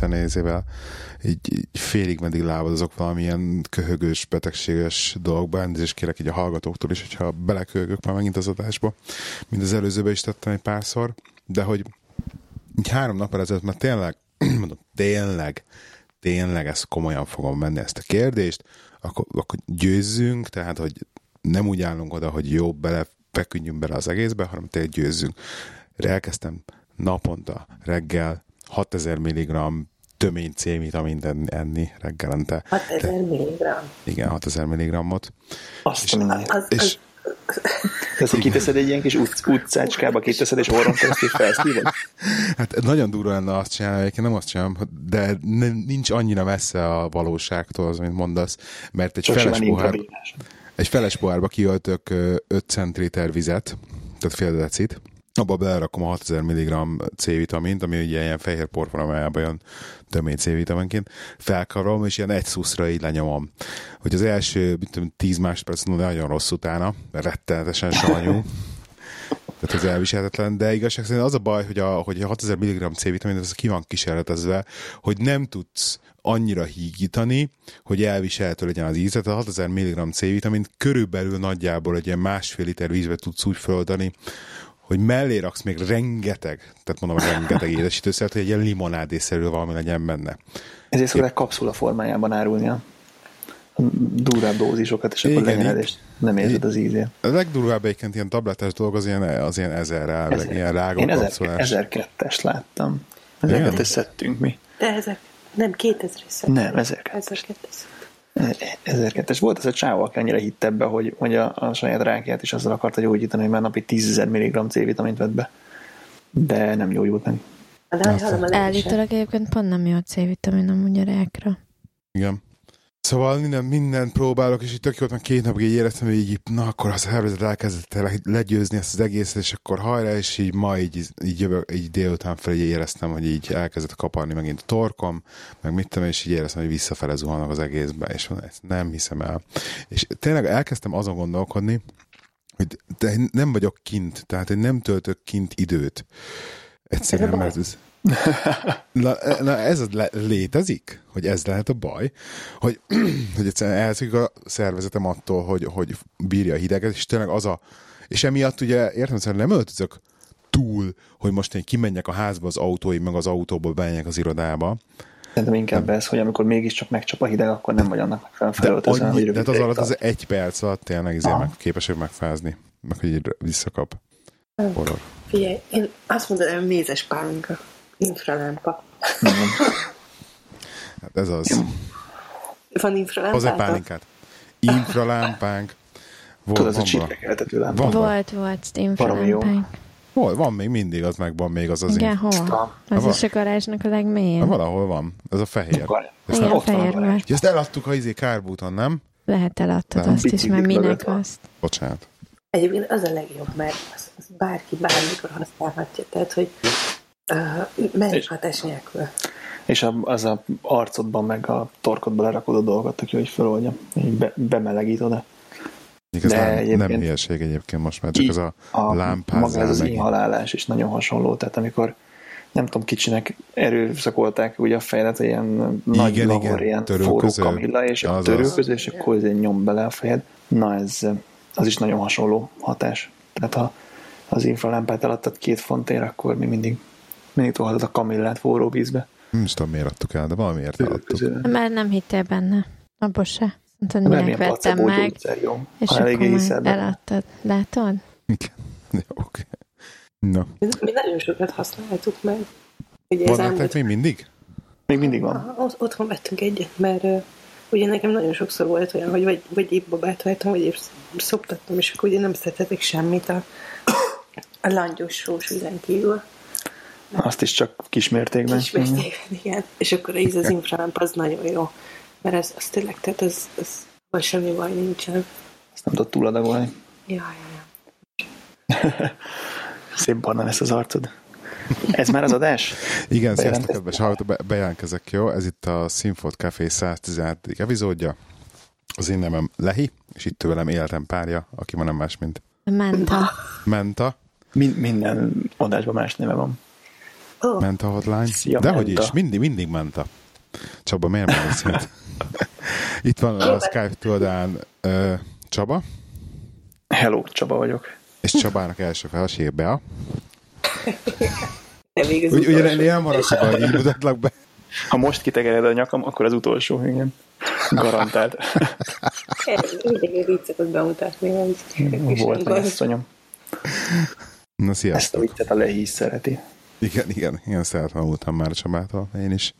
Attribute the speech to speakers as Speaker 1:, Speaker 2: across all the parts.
Speaker 1: hete már egyszer nézével, így, így félig meddig lábadozok valamilyen köhögős, betegséges dolgba, és kérek így a hallgatóktól is, hogyha beleköhögök már megint az adásba, mint az előzőben is tettem egy párszor, de hogy így három nap ezelőtt már tényleg, mondom, tényleg, tényleg ezt komolyan fogom menni ezt a kérdést, akkor, akkor győzzünk, tehát, hogy nem úgy állunk oda, hogy jó, bele, feküdjünk bele az egészbe, hanem tényleg győzzünk. Elkezdtem naponta, reggel 6000 mg tömény C-vitamint enni reggelente.
Speaker 2: 6000 mg?
Speaker 1: Igen, 6000 mg-ot.
Speaker 3: Azt
Speaker 1: és,
Speaker 3: az,
Speaker 2: az,
Speaker 1: és,
Speaker 3: ezt kiteszed egy ilyen kis utc, utcácskába, kiteszed, és orron keresztül felszívod?
Speaker 1: Hát nagyon durva lenne azt csinálni, egyébként nem azt csinálom, de nincs annyira messze a valóságtól az, amit mondasz, mert egy Csak feles pohár, egy feles pohárba kiöltök 5 centiliter vizet, tehát fél decit, abba belerakom a 6000 mg C-vitamint, ami ugye ilyen fehér porformájában jön tömény C-vitaminként, felkarolom, és ilyen egy szuszra így lenyomom. Hogy az első, mit tudom, 10 másodperc nagyon rossz utána, rettenetesen savanyú, tehát ez elviselhetetlen, de igazság szerint az a baj, hogy a, hogy a 6000 mg C-vitamin, ez ki van kísérletezve, hogy nem tudsz annyira hígítani, hogy elviselhető legyen az íze. Tehát a 6000 mg C-vitamint körülbelül nagyjából egy ilyen másfél liter vízbe tudsz úgy földani, hogy mellé raksz még rengeteg, tehát mondom, rengeteg édesítőszert, hogy egy ilyen limonádészerű valami legyen benne.
Speaker 3: Ezért szokták kapszula formájában árulni a durvább dózisokat, és akkor legyen és nem érzed az ízét.
Speaker 1: A legdurvább egyébként ilyen tablettás dolog az ilyen, az ilyen ezer ezer. ilyen rágó Én
Speaker 3: ezer, ezer kettes láttam. Ezeket szedtünk mi.
Speaker 2: De ezek nem 2000
Speaker 3: Nem, ezer kettes. 1002-es volt ez a csávó, aki annyira hitt ebbe, hogy, hogy a, a saját rákját is azzal akarta gyógyítani, hogy már napi 10.000 mg C-vitamint vett be. De nem gyógyult meg.
Speaker 4: Állítólag egyébként pont nem jó a C-vitamin amúgy a rákra.
Speaker 1: Igen. Szóval minden, minden próbálok, és itt tök jót, meg két napig így éreztem, hogy így, na akkor a szervezet elkezdett el legyőzni ezt az egészet, és akkor hajrá, és így ma így, így, jövök, így délután felé éreztem, hogy így elkezdett kaparni megint a torkom, meg mit tudom, és így éreztem, hogy visszafele zuhanok az egészbe, és ezt nem hiszem el. És tényleg elkezdtem azon gondolkodni, hogy de nem vagyok kint, tehát hogy nem töltök kint időt. Egyszerűen, mert ez, na, na, ez le, létezik, hogy ez lehet a baj, hogy, hogy egyszerűen elszűk a szervezetem attól, hogy, hogy bírja a hideget, és tényleg az a, és emiatt ugye értem, hogy nem öltözök túl, hogy most én kimenjek a házba az autóim, meg az autóból bemenjek az irodába.
Speaker 3: Szerintem inkább nem. ez, hogy amikor mégiscsak megcsap a hideg, akkor nem vagy annak felöltözve.
Speaker 1: De, annyi, de az alatt az egy perc alatt tényleg izé meg, képesek megfázni, meg hogy visszakap.
Speaker 2: Horror. Figyelj, én azt hogy mézes pálinka. Infralámpa.
Speaker 1: hát ez az.
Speaker 2: Van infralámpát?
Speaker 1: Hozzá pálinkát. Infralámpánk.
Speaker 3: Volt, Tudod, az a csirkekeltető lámpa.
Speaker 4: Van, volt, volt infralámpánk.
Speaker 1: Hol? Van még mindig, az megvan még az az
Speaker 4: Igen, hol? Az is a garázsnak a legmélyén.
Speaker 1: Valahol van. Ez a fehér.
Speaker 4: Ezt Igen, fehér volt.
Speaker 1: Ezt eladtuk a izé kárbúton, nem?
Speaker 4: Lehet eladtad azt is, mert minek azt.
Speaker 1: Bocsánat.
Speaker 2: Egyébként az a legjobb, mert az, az bárki bármikor használhatja. Tehát, hogy mellékhatás nélkül.
Speaker 3: És az a arcodban, meg a torkodban lerakod a dolgot, aki hogy feloldja, így be, bemelegít oda.
Speaker 1: Ez De nem, nem hülyeség egyébként most már, csak az a, a lámpázzal.
Speaker 3: Maga ez az inhalálás is nagyon hasonló, tehát amikor nem tudom, kicsinek erőszakolták ugye a fejedet, ilyen igen, nagy igen, lavor, ilyen forró kamilla, és a törőköző, és akkor ez nyom bele a fejed. Na ez, az is nagyon hasonló hatás. Tehát ha az infralámpát eladtad két fontért, akkor még mindig mindig tolhatod a kamillát forró vízbe.
Speaker 1: Nem is tudom, miért adtuk el, de valamiért eladtuk.
Speaker 4: Mert nem hittél benne. Abba se. Mondtad, minek vettem meg. És ha akkor eladtad. Látod?
Speaker 1: Igen. Jó, oké. No.
Speaker 2: Mi, mi nagyon sokat használtuk meg.
Speaker 1: Ugye van nektek még mindig?
Speaker 3: Még mindig van.
Speaker 2: Aha, otthon vettünk egyet, mert uh, ugye nekem nagyon sokszor volt olyan, hogy vagy, vagy épp babát vettem, vagy épp szoptattam, és akkor ugye nem szeretetek semmit a, a langyos sós vízen kívül.
Speaker 3: Azt is csak kismértékben.
Speaker 2: Kismértékben, igen. És akkor ez az infralámp az nagyon jó. Mert ez, az tényleg, tehát ez, ez vagy semmi baj nincsen.
Speaker 3: Ezt nem tudod túladagolni.
Speaker 2: Ja, ja, ja.
Speaker 3: Szép barna lesz az arcod. Ez már az adás?
Speaker 1: Igen, sziasztok, kedves hallgató, be, bejelentkezek, jó? Ez itt a Sinfot Café 117. epizódja. Az én nevem Lehi, és itt velem életem párja, aki ma nem más, mint...
Speaker 4: Menta.
Speaker 1: Menta.
Speaker 3: Min- minden adásban más neve van.
Speaker 1: Oh. Ment a hotline. Szia, De hogy is, mindig, mindig ment a. Csaba, miért beszélt? Itt van a Skype toldán uh, Csaba.
Speaker 3: Hello, Csaba vagyok.
Speaker 1: És Csabának első felsége Bea. Úgy, ugye nem maradsz, hogy így mutatlak be.
Speaker 3: Ha most kitegered a nyakam, akkor az utolsó, igen. Garantált.
Speaker 2: Mindig vicceket bemutatni.
Speaker 3: Volt meg asszonyom.
Speaker 1: Na, sziasztok.
Speaker 3: Ezt a viccet a lehíz szereti.
Speaker 1: Igen, igen, igen, szeretem már Csabától, én is.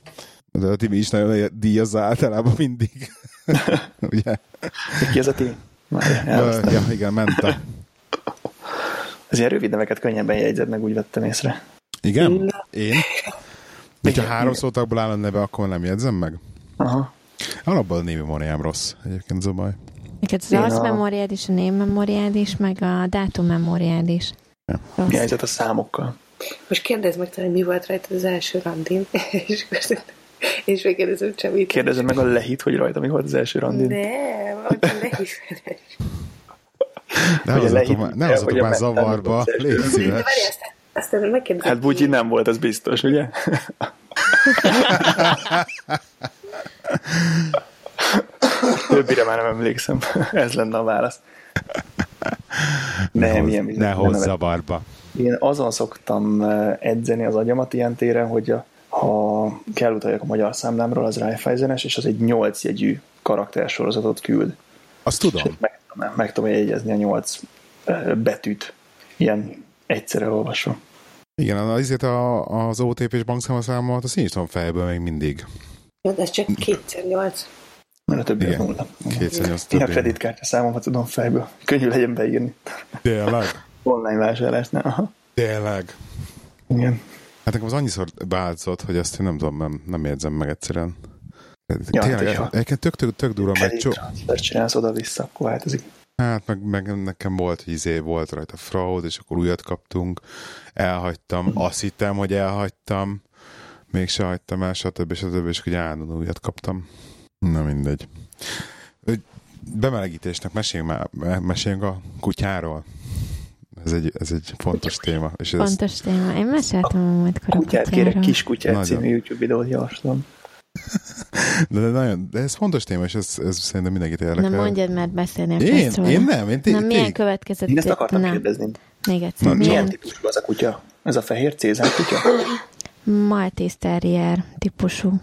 Speaker 1: De a Tibi is nagyon díjazza általában mindig. Ugye?
Speaker 3: Ki az a Tibi?
Speaker 1: ja, igen, ment a...
Speaker 3: Az ilyen rövid neveket könnyebben jegyzed meg, úgy vettem észre.
Speaker 1: Igen? Én? De ha három szótakból áll a neve, akkor nem jegyzem meg?
Speaker 3: Aha.
Speaker 1: Alapban a névmemóriám rossz, egyébként Zobaj.
Speaker 4: Neked az arcmemóriád is, a névmemóriád is, meg a dátummemóriád is.
Speaker 3: Ja. Mi a számokkal?
Speaker 2: Most kérdezd meg talán, mi volt rajta az első randin, és, és megkérdezem Csabit.
Speaker 3: Kérdezem meg a lehit, hogy rajta mi volt az első randin.
Speaker 2: Nem, a lehit
Speaker 1: ne hozzatok már, ne már zavarba, légy szíves.
Speaker 2: Aztán megkérdezem.
Speaker 3: Hát Bugyi nem volt, az biztos, ugye? Többire már nem emlékszem. Ez lenne a válasz.
Speaker 1: Nem, ne, ilyen ne hozz zavarba.
Speaker 3: Én azon szoktam eh, edzeni az agyamat ilyen téren, hogy a, ha kell utaljak a magyar számlámról, az Raiffeisenes, és az egy nyolc jegyű karaktersorozatot küld.
Speaker 1: Azt tudom. És
Speaker 3: meg, meg tudom jegyezni a nyolc eh, betűt. Ilyen egyszerre olvasva.
Speaker 1: Igen, azért a, az OTP-s bankszámlaszámomat azt én is tudom fejből még mindig.
Speaker 2: Jó, de ez csak kétszer nyolc.
Speaker 3: Mert a többi Igen, nulla.
Speaker 1: Kétszer nyolc
Speaker 3: Én a kreditkártya számomat tudom fejből. Könnyű legyen beírni.
Speaker 1: Tényleg?
Speaker 3: Online vásárlásnál. Aha.
Speaker 1: Tényleg?
Speaker 3: Igen.
Speaker 1: Hát nekem az annyiszor változott, hogy azt én nem tudom, nem, nem érzem meg egyszerűen. Ja, Tényleg, hát, egyébként tök, tök, tök durva,
Speaker 3: meg csó... csinálsz oda-vissza, akkor változik.
Speaker 1: Hát meg, meg nekem volt, hogy izé volt rajta fraud, és akkor újat kaptunk, elhagytam, hm. azt hittem, hogy elhagytam, mégse hagytam el, stb. stb. és hogy állandóan újat kaptam. Na mindegy. Bemelegítésnek meséljünk, már, meséljünk a kutyáról. Ez egy, ez egy fontos téma. És
Speaker 4: ez fontos téma. Én meséltem a múltkor
Speaker 3: a kutyát. Kérek kis kutyát Nagyon. című YouTube videót javaslom.
Speaker 1: De, de, nagyon, de ez fontos téma, és ez, ez szerintem mindenkit érdekel.
Speaker 4: Nem mondjad, mert beszélni
Speaker 1: én, én nem. Én
Speaker 4: té- nem, milyen következett?
Speaker 3: Én ezt akartam nem. kérdezni.
Speaker 4: Még egyszer. Na,
Speaker 3: milyen típusú az a kutya? Ez a fehér cézár kutya?
Speaker 4: Maltese Terrier típusú.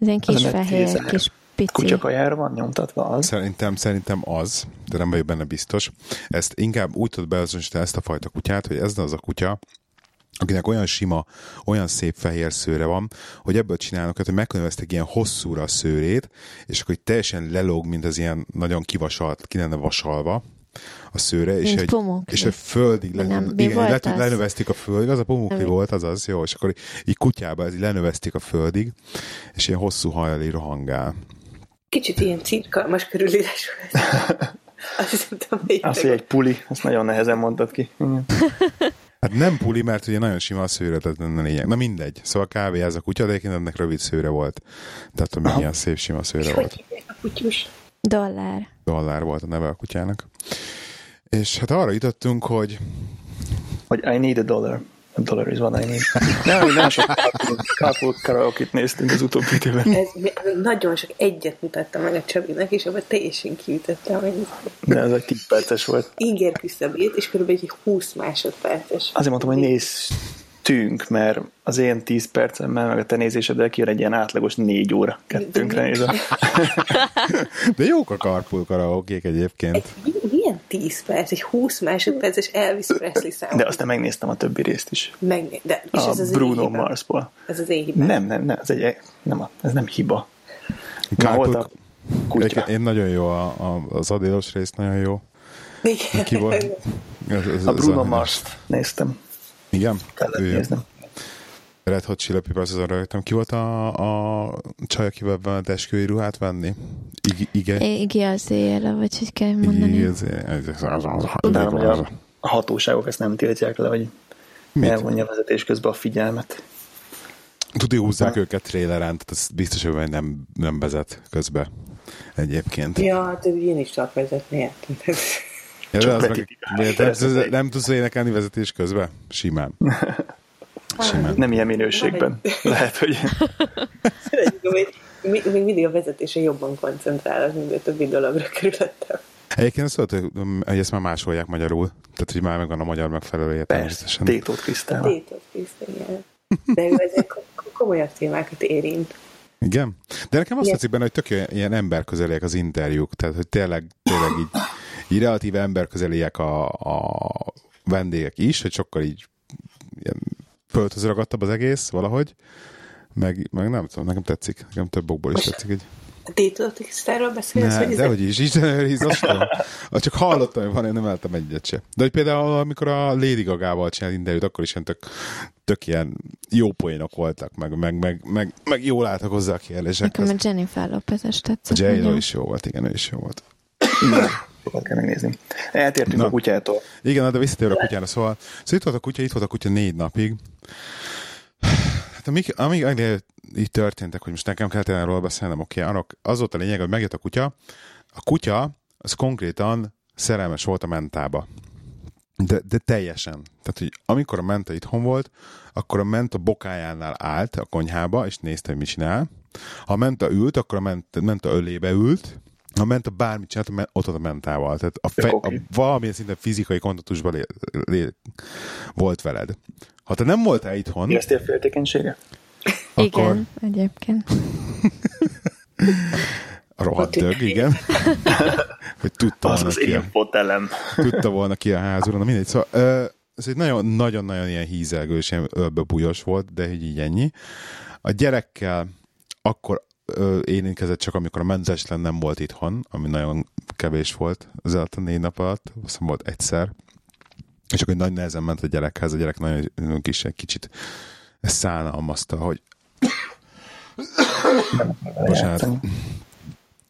Speaker 4: Ez egy kis fehér, kis pici.
Speaker 3: Kutyakajára van nyomtatva az?
Speaker 1: Szerintem, szerintem az, de nem vagyok benne biztos. Ezt inkább úgy tudod beazonosítani ezt a fajta kutyát, hogy ez az a kutya, akinek olyan sima, olyan szép fehér szőre van, hogy ebből csinálnak, hogy megkönveztek ilyen hosszúra a szőrét, és akkor teljesen lelóg, mint az ilyen nagyon kivasalt, ki lenne vasalva a szőre, és egy, és egy földig le, nem, igen, lenövezték a földig, az a pumukli volt, az az, jó, és akkor így kutyába ez így lenövezték a földig, és ilyen hosszú hajjal így rohangál.
Speaker 2: Kicsit ilyen cirkalmas körülírás
Speaker 3: Azt hiszem, Azt, hogy egy puli, azt nagyon nehezen mondtad ki.
Speaker 1: Hát nem puli, mert ugye nagyon sima a szőre, tehát nem lényeg. Na mindegy. Szóval kávé ez a kutya, de ennek rövid szőre volt. Tehát hogy milyen szép sima szőre
Speaker 2: És
Speaker 1: volt.
Speaker 2: a kutyus?
Speaker 4: Dollár.
Speaker 1: Dollár volt a neve a kutyának. És hát arra jutottunk, hogy...
Speaker 3: Hogy I need a dollar. Dollar is what I need. Nem, nem sok carpool karaoke néztünk az utóbbi időben.
Speaker 2: Ez, nagyon sok egyet mutattam meg a Csabinak, és abban teljesen kiütöttem. Hogy
Speaker 3: De ez egy 10 perces volt.
Speaker 2: Inger küszöbét, és körülbelül egy 20 másodperces.
Speaker 3: Azért mondtam, hogy nézz tűnk, mert az én 10 percemmel, meg a te nézéseddel kijön egy ilyen átlagos 4 óra kettőnkre nézem.
Speaker 1: De jók a carpool karaokék egyébként.
Speaker 2: Egy, milyen 10 perc? Egy 20 másodperces Elvis Presley szám.
Speaker 3: De aztán megnéztem a többi részt is.
Speaker 2: Megné- de, és
Speaker 3: a
Speaker 2: ez az
Speaker 3: Bruno Marsból.
Speaker 2: Ez az én hibám.
Speaker 3: Nem, nem, nem, ez, egy, nem, ez nem hiba.
Speaker 1: Carpool, kutya. Én nagyon jó, a, a, az Adilos rész nagyon jó.
Speaker 2: Igen.
Speaker 1: Ki volt?
Speaker 3: Ez, ez, a Bruno Mars-t néztem.
Speaker 1: Igen?
Speaker 3: Kellett ő, néznem.
Speaker 1: Red Hot Chili Peppers azon rögtem. Ki volt a, a csaj, akivel a esküvői ruhát venni? Ig, ige?
Speaker 4: Igi az éjjel, vagy hogy kell mondani.
Speaker 1: Igi az éjjel.
Speaker 3: A hatóságok ezt nem tiltják le, hogy Mit? elvonja a vezetés közben a figyelmet.
Speaker 1: Tudja, húzzák őket traileren, tehát ez biztos, hogy nem, nem vezet közbe egyébként.
Speaker 2: Ja, hát én is csak vezetni.
Speaker 1: Ja, de az meg, de, de, nem tudsz énekelni vezetés közben? Simán.
Speaker 3: Simán. Nem ilyen minőségben. Lehet, hogy...
Speaker 2: még, még mindig a vezetése jobban koncentrál, az mint a többi dologra körülöttem.
Speaker 1: Egyébként azt hogy ezt már másolják magyarul. Tehát, hogy már megvan a magyar megfelelője
Speaker 3: természetesen. Tétót Krisztál.
Speaker 2: Tétót Krisztál, igen. De ő ezek komolyabb témákat érint.
Speaker 1: Igen? De nekem azt tetszik benne, hogy tök ilyen emberközeliek az interjúk, tehát hogy tényleg, tényleg így, így relatíve emberközeliek a, a vendégek is, hogy sokkal így ilyen földhöz ragadtabb az egész valahogy, meg, meg nem tudom, nekem tetszik, nekem több okból is tetszik. Így.
Speaker 2: Tétlotisztáról beszélsz?
Speaker 1: Ne, de hogy is, Isten őriz, Csak hallottam, hogy van, én nem álltam egyet se. De hogy például, amikor a Lady Gaga-val csinált interjút, akkor is ilyen tök, tök ilyen jó poénok voltak, meg, meg, meg, meg, meg jól álltak hozzá a kérdésekhez.
Speaker 4: Nekem a Jennifer Lopez-es tetszett.
Speaker 1: A j is jó volt, igen, ő is jó volt.
Speaker 3: Sokat kell megnézni. Eltértünk Na. a kutyától.
Speaker 1: Igen, de visszatér a kutyára, szóval, szóval itt volt a kutya, itt volt a kutya négy napig. Hát amíg, amíg, amíg így történtek, hogy most nekem kellett erről beszélnem, oké, okay, az volt a lényeg, hogy megjött a kutya. A kutya, az konkrétan szerelmes volt a mentába. De, de teljesen. Tehát, hogy amikor a menta itthon volt, akkor a menta bokájánál állt a konyhába, és nézte, hogy mit csinál. Ha a menta ült, akkor a menta, menta ölébe ült, ha ment a bármit csinált, ott a mentával. Tehát a, fe, a valamilyen szinte fizikai kontaktusban lé, lé, volt veled. Ha te nem voltál itthon...
Speaker 3: Éreztél féltékenysége?
Speaker 4: Akkor... Igen, egyébként.
Speaker 1: A rohadt dög, igen. hogy tudta
Speaker 3: az volna az ki én fotelem.
Speaker 1: tudta volna ki a házúra, na mindegy. Szóval, ez egy nagyon-nagyon ilyen hízelgős, ilyen ölbebújos volt, de így ennyi. A gyerekkel akkor érintkezett csak, amikor a menzeslen nem volt itthon, ami nagyon kevés volt az a négy nap alatt, azt volt egyszer. És akkor nagy nehezen ment a gyerekhez, a gyerek nagyon kis, egy kicsit szánalmazta, hogy Bocsánat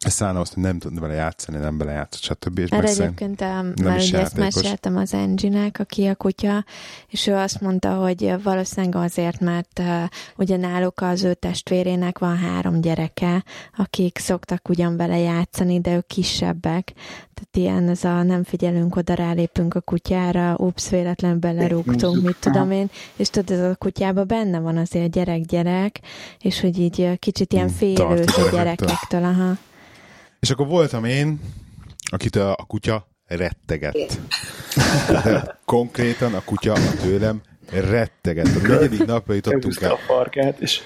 Speaker 1: szállna azt, hogy nem tudna vele játszani, nem bele játszott, stb. És
Speaker 4: Erre egyébként, nem már ugye ezt meséltem az Angie-nek, aki a kutya, és ő azt mondta, hogy valószínűleg azért, mert uh, ugye náluk az ő testvérének van három gyereke, akik szoktak ugyan vele játszani, de ők kisebbek. Tehát ilyen ez a nem figyelünk oda, rálépünk a kutyára, ups, véletlenül belerúgtunk, mit tudom én, és tudod, ez a kutyába benne van azért gyerek-gyerek, és hogy így kicsit ilyen félős a gyerekektől, aha.
Speaker 1: És akkor voltam én, akit a, a kutya rettegett. De konkrétan a kutya a tőlem rettegett. A negyedik napra jutottunk
Speaker 3: el. a farkát, és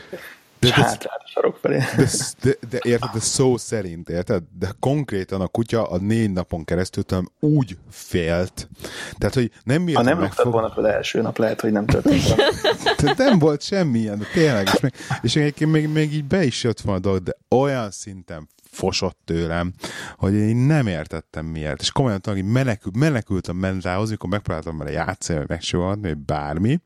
Speaker 3: de, de, hátrált a sarok felé.
Speaker 1: De, de, de, érted, de szó szerint, érted? De konkrétan a kutya a négy napon keresztül tudom, úgy félt. Tehát, hogy nem
Speaker 3: Ha nem megfog... volna fel első nap, lehet, hogy nem történt
Speaker 1: volna. nem volt semmilyen, tényleg. És, még, és egyébként még, még így be is jött volna a dolog, de olyan szinten fosott tőlem, hogy én nem értettem miért. És komolyan tudom, hogy menekül, menekültem mentához, amikor megpróbáltam vele játszani, vagy megsóvalni, vagy bármi.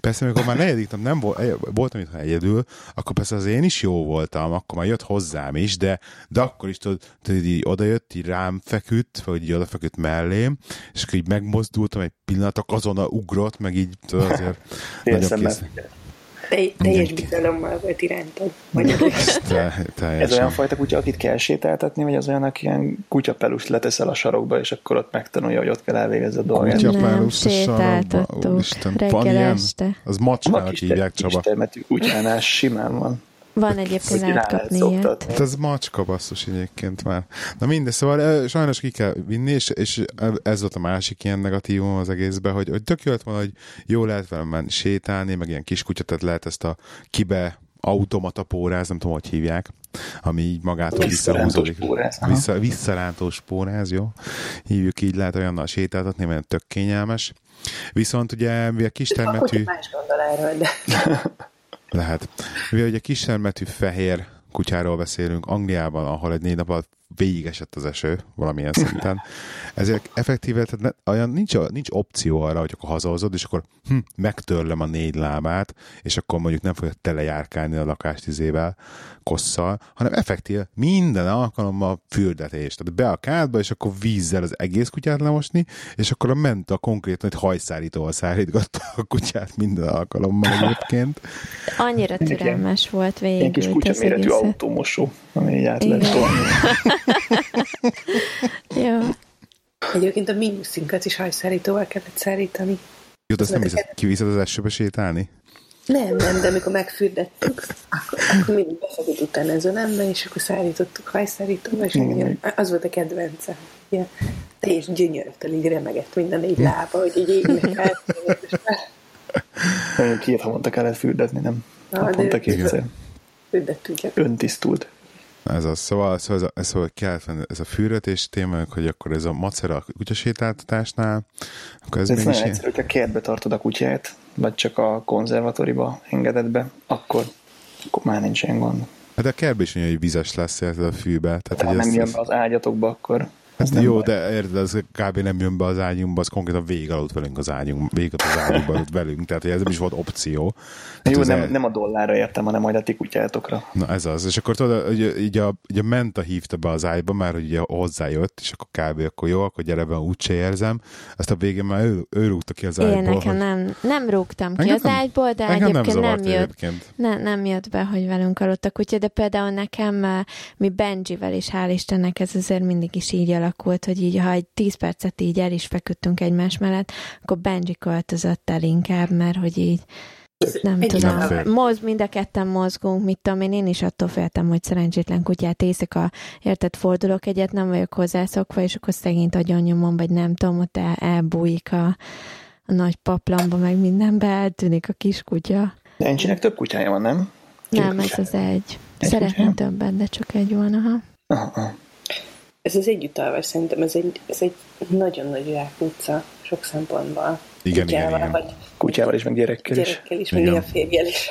Speaker 1: Persze, amikor már negyedik nap nem volt, voltam itt egyedül, akkor persze az én is jó voltam, akkor már jött hozzám is, de, de akkor is tudod, tudod így odajött, így rám feküdt, vagy így odafeküdt mellém, és akkor így megmozdultam egy pillanatok, azonnal ugrott, meg így tudod, azért nagyon kész.
Speaker 2: Teljes bizalommal volt irántad.
Speaker 3: Ez olyan fajta kutya, akit kell sétáltatni, vagy az olyan, aki ilyen kutyapelus leteszel a sarokba, és akkor ott megtanulja, hogy ott kell elvégezni a dolgát.
Speaker 4: Kutyapelus a sarokba? Úristen, van ilyen?
Speaker 1: Az macskának hívják, Csaba.
Speaker 3: Kistermetű kutyánál simán van.
Speaker 4: Van egyébként lehet kapni ilyet.
Speaker 1: Hát ez macska basszus egyébként már. Na mindegy, szóval sajnos ki kell vinni, és, és ez volt a másik ilyen negatívum az egészben, hogy, hogy tök jó lett volna, hogy jó lehet velem menni sétálni, meg ilyen kis kutya, tehát lehet ezt a kibe automata póráz, nem tudom, hogy hívják, ami így magától visszahúzódik. Vissza, visszarántós póráz, jó? Hívjuk így, lehet olyannal sétáltatni, mert tök kényelmes. Viszont ugye a kis termetű...
Speaker 2: Más gondol erről, de...
Speaker 1: Lehet. Mivel ugye kisermetű fehér kutyáról beszélünk Angliában, ahol egy négy nap alatt végigesett az eső valamilyen szinten. Ezért effektíve tehát ne, olyan nincs, nincs opció arra, hogy akkor hazahozod, és akkor hm, megtörlöm a négy lábát, és akkor mondjuk nem fogja telejárkálni a lakástizével, kosszal, hanem effektív minden alkalommal fürdetés. Tehát be a kádba, és akkor vízzel az egész kutyát lemosni, és akkor a ment a konkrétan egy hajszárítóval szárítgatta a kutyát minden alkalommal egyébként.
Speaker 4: Annyira türelmes volt végül. Egy
Speaker 3: kis kutya méretű autómosó, ami így át lehet
Speaker 4: Jó.
Speaker 2: Egyébként a minuszinkat is hajszárítóval kellett szárítani.
Speaker 1: Jó, de azt nem hiszed, kiviszed az esőbe sétálni?
Speaker 2: Nem, nem, de amikor megfürdettük, akkor, akkor mindig befogott utána ez a nembe, és akkor szállítottuk hajszárítóba, és mm. az volt a kedvencem. Ja, teljes gyönyörötől így remegett minden így lába, hogy így égnek át.
Speaker 3: Két havonta kellett fürdetni, nem? Na, Naponta kétszer.
Speaker 2: Fürdettünk.
Speaker 3: Öntisztult.
Speaker 1: Ez az, szóval, szóval, ez, a, szóval kell ez a fűrötés témánk, hogy akkor ez a macera kutyasétáltatásnál, akkor ez,
Speaker 3: ez nagyon egyszerű, hogyha kertbe tartod a kutyát, vagy csak a konzervatóriba engeded be, akkor, akkor már nincs ilyen gond.
Speaker 1: Hát a kertbe is olyan, hogy vizes lesz ez a fűbe. Tehát,
Speaker 3: ha nem jön be az ágyatokba, akkor
Speaker 1: ez jó, baj. de érted, ez kb. nem jön be az ágyunkba, az konkrétan végig aludt velünk az ágyunk, végig az ágyunkba aludt velünk, tehát ez nem is volt opció.
Speaker 3: Jó, nem, el... nem a dollárra értem, hanem majd a ti kutyátokra.
Speaker 1: Na ez az, és akkor tudod, hogy így a, így a menta hívta be az ágyba, már hogy ugye hozzájött, és akkor kb. akkor jó, akkor gyere be, úgyse érzem. Azt a végén már ő, ő rúgta ki az ágyból.
Speaker 4: Én nekem hogy... nem, nem rúgtam ki az ágyból, de egyébként nem, nem jött, egyébként. Ne, nem jött be, hogy velünk aludt a kutya, de például nekem mi Benjivel is, hál' Istennek ez azért mindig is így alakult, hogy így ha egy tíz percet így el is feküdtünk egymás mellett, akkor Benji költözött el inkább, mert hogy így nem egy tudom, moz, mind a ketten mozgunk, mit tudom én, én is attól féltem, hogy szerencsétlen kutyát éjszaka, érted, fordulok egyet, nem vagyok hozzászokva, és akkor szegényt agyonnyomom, vagy nem tudom, ott el, elbújik a, a nagy paplamba, meg mindenbe eltűnik a kis kutya.
Speaker 3: De Encsinek több kutyája van, nem?
Speaker 4: nem, ez az egy. egy Szeretném többet, de csak egy van, aha. aha
Speaker 2: ez az együttalvás szerintem ez egy, ez egy nagyon nagy utca sok szempontból.
Speaker 1: Igen, kutyával, igen, igen.
Speaker 3: Vagy kutyával is, meg gyerekkel is.
Speaker 2: Gyerekkel is, meg a férjel is.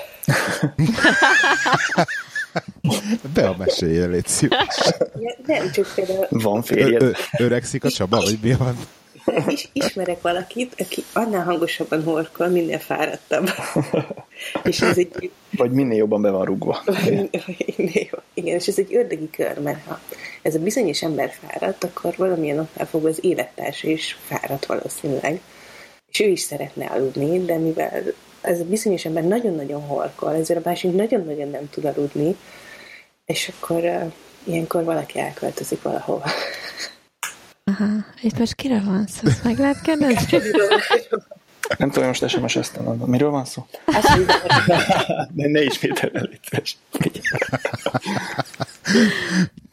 Speaker 1: Be a meséljél, légy szíves.
Speaker 2: Nem, csak például...
Speaker 3: Van férjed.
Speaker 1: Öregszik a Csaba, vagy mi van?
Speaker 2: Is, ismerek valakit, aki annál hangosabban horkol, minél fáradtabb. és ez egy...
Speaker 3: Vagy minél jobban be van rúgva.
Speaker 2: Igen, és ez egy ördögi kör, mert ha ez a bizonyos ember fáradt, akkor valamilyen oknál fogva az élettársa is fáradt valószínűleg. És ő is szeretne aludni, de mivel ez a bizonyos ember nagyon-nagyon horkol, ezért a másik nagyon-nagyon nem tud aludni, és akkor uh, ilyenkor valaki elköltözik valahova.
Speaker 4: Aha, itt most kire van szó? Ezt meg lehet kérdezni?
Speaker 3: Nem tudom, most SMS-eztem. Miről van szó? ne, ne ismételj el, légy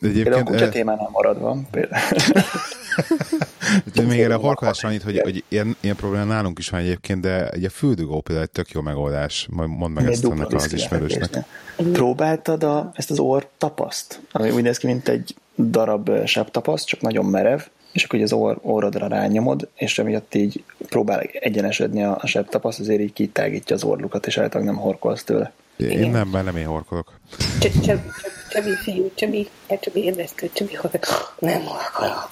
Speaker 3: Egyébként, például a kutya témánál maradva, például.
Speaker 1: de még erre a horkolásra annyit, hogy, hogy ilyen, ilyen probléma nálunk is van egyébként, de egy a füldugó például egy tök jó megoldás. Majd mondd meg ezt ennek az ismerősnek.
Speaker 3: Próbáltad a, ezt az orr tapaszt? Ami úgy néz ki, mint egy darab sebb tapaszt, csak nagyon merev, és akkor az orr, orrodra rányomod, és emiatt így próbál egyenesedni a, a sebb tapaszt, azért így kitágítja az orlukat, és általában nem horkolsz tőle.
Speaker 1: Én nem, mert nem én horkolok.
Speaker 2: Csabi, fiú, Csabi, hát Csabi érdekel, Csabi horkolok. Nem horkolok.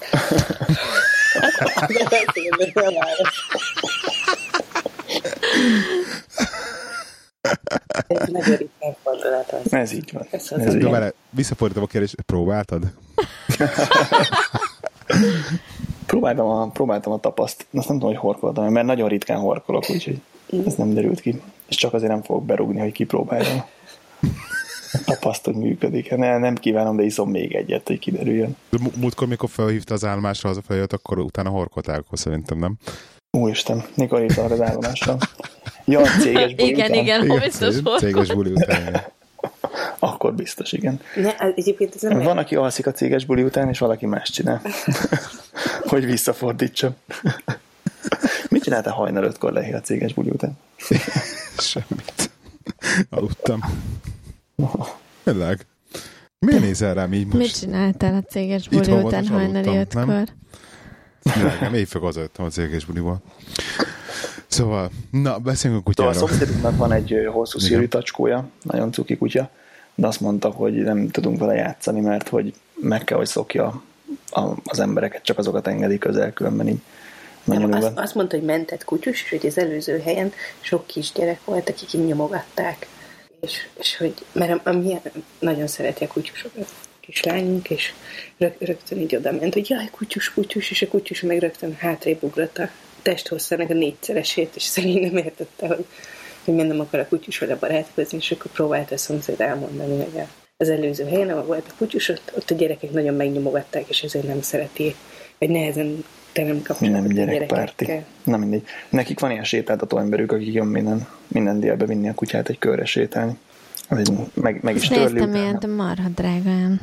Speaker 2: Ez
Speaker 3: így van.
Speaker 1: Ez, Ez így van. Visszafordítom a kérdést, próbáltad?
Speaker 3: próbáltam a, próbáltam a tapaszt, azt nem tudom, hogy horkoltam, mert nagyon ritkán horkolok, úgyhogy ez nem derült ki. És csak azért nem fogok berúgni, hogy kipróbáljam. Tapaszt, hogy működik. Ne, nem kívánom, de iszom még egyet, hogy kiderüljön.
Speaker 1: Múltkor, mikor felhívta az állomásra, az a feljött, akkor utána horkoltál, akkor szerintem nem.
Speaker 3: Úristen, mikor hívtak az állomásra? Ja, céges
Speaker 4: buli Igen, után. igen, igen biztos.
Speaker 1: Céges buli után.
Speaker 3: Akkor biztos, igen.
Speaker 2: Ne, egyébként ez nem
Speaker 3: Van, aki alszik a céges buli után, és valaki más csinál. hogy visszafordítsam. Mit csináltál hajnal ötkor lehé a céges buli után?
Speaker 1: Semmit. Aludtam. Tényleg. Miért nézel rám így most?
Speaker 4: Mit csináltál a céges buli Itthon után hajnali ötkor? Nem?
Speaker 1: Nem, éjfél hazajöttem a céges buliból. Szóval, na, beszéljünk a kutyáról.
Speaker 3: Szóval a szomszédunknak van egy hosszú szírű tacskója, nagyon cuki kutya, de azt mondta, hogy nem tudunk vele játszani, mert hogy meg kell, hogy szokja az embereket, csak azokat engedi közel, különben így
Speaker 2: nem, azt, azt mondta, hogy mentett kutyus, és hogy az előző helyen sok kisgyerek volt, akik így nyomogatták. És, és hogy, mert a, a, a, nagyon szereti a kutyusokat kislányunk, és rög, rögtön így oda ment, hogy jaj, kutyus, kutyus, és a kutyus meg rögtön hátrébb ugrott a testhosszának a négyszeresét, és szegény nem értette, hogy, hogy miért nem akar a kutyus vele barátkozni, és akkor próbálta a szomszéd elmondani, hogy az előző helyen, ahol volt a kutyus, ott, ott a gyerekek nagyon megnyomogatták, és ezért nem szereti, vagy nehezen te nem kapcsolod
Speaker 3: Nem gyerekpárti. Nem mindegy. Nekik van ilyen sétáltató emberük, akik jön minden, minden délbe vinni a kutyát egy körre sétálni. Meg, meg is törli.
Speaker 4: Néztem ilyen, de marha drágán.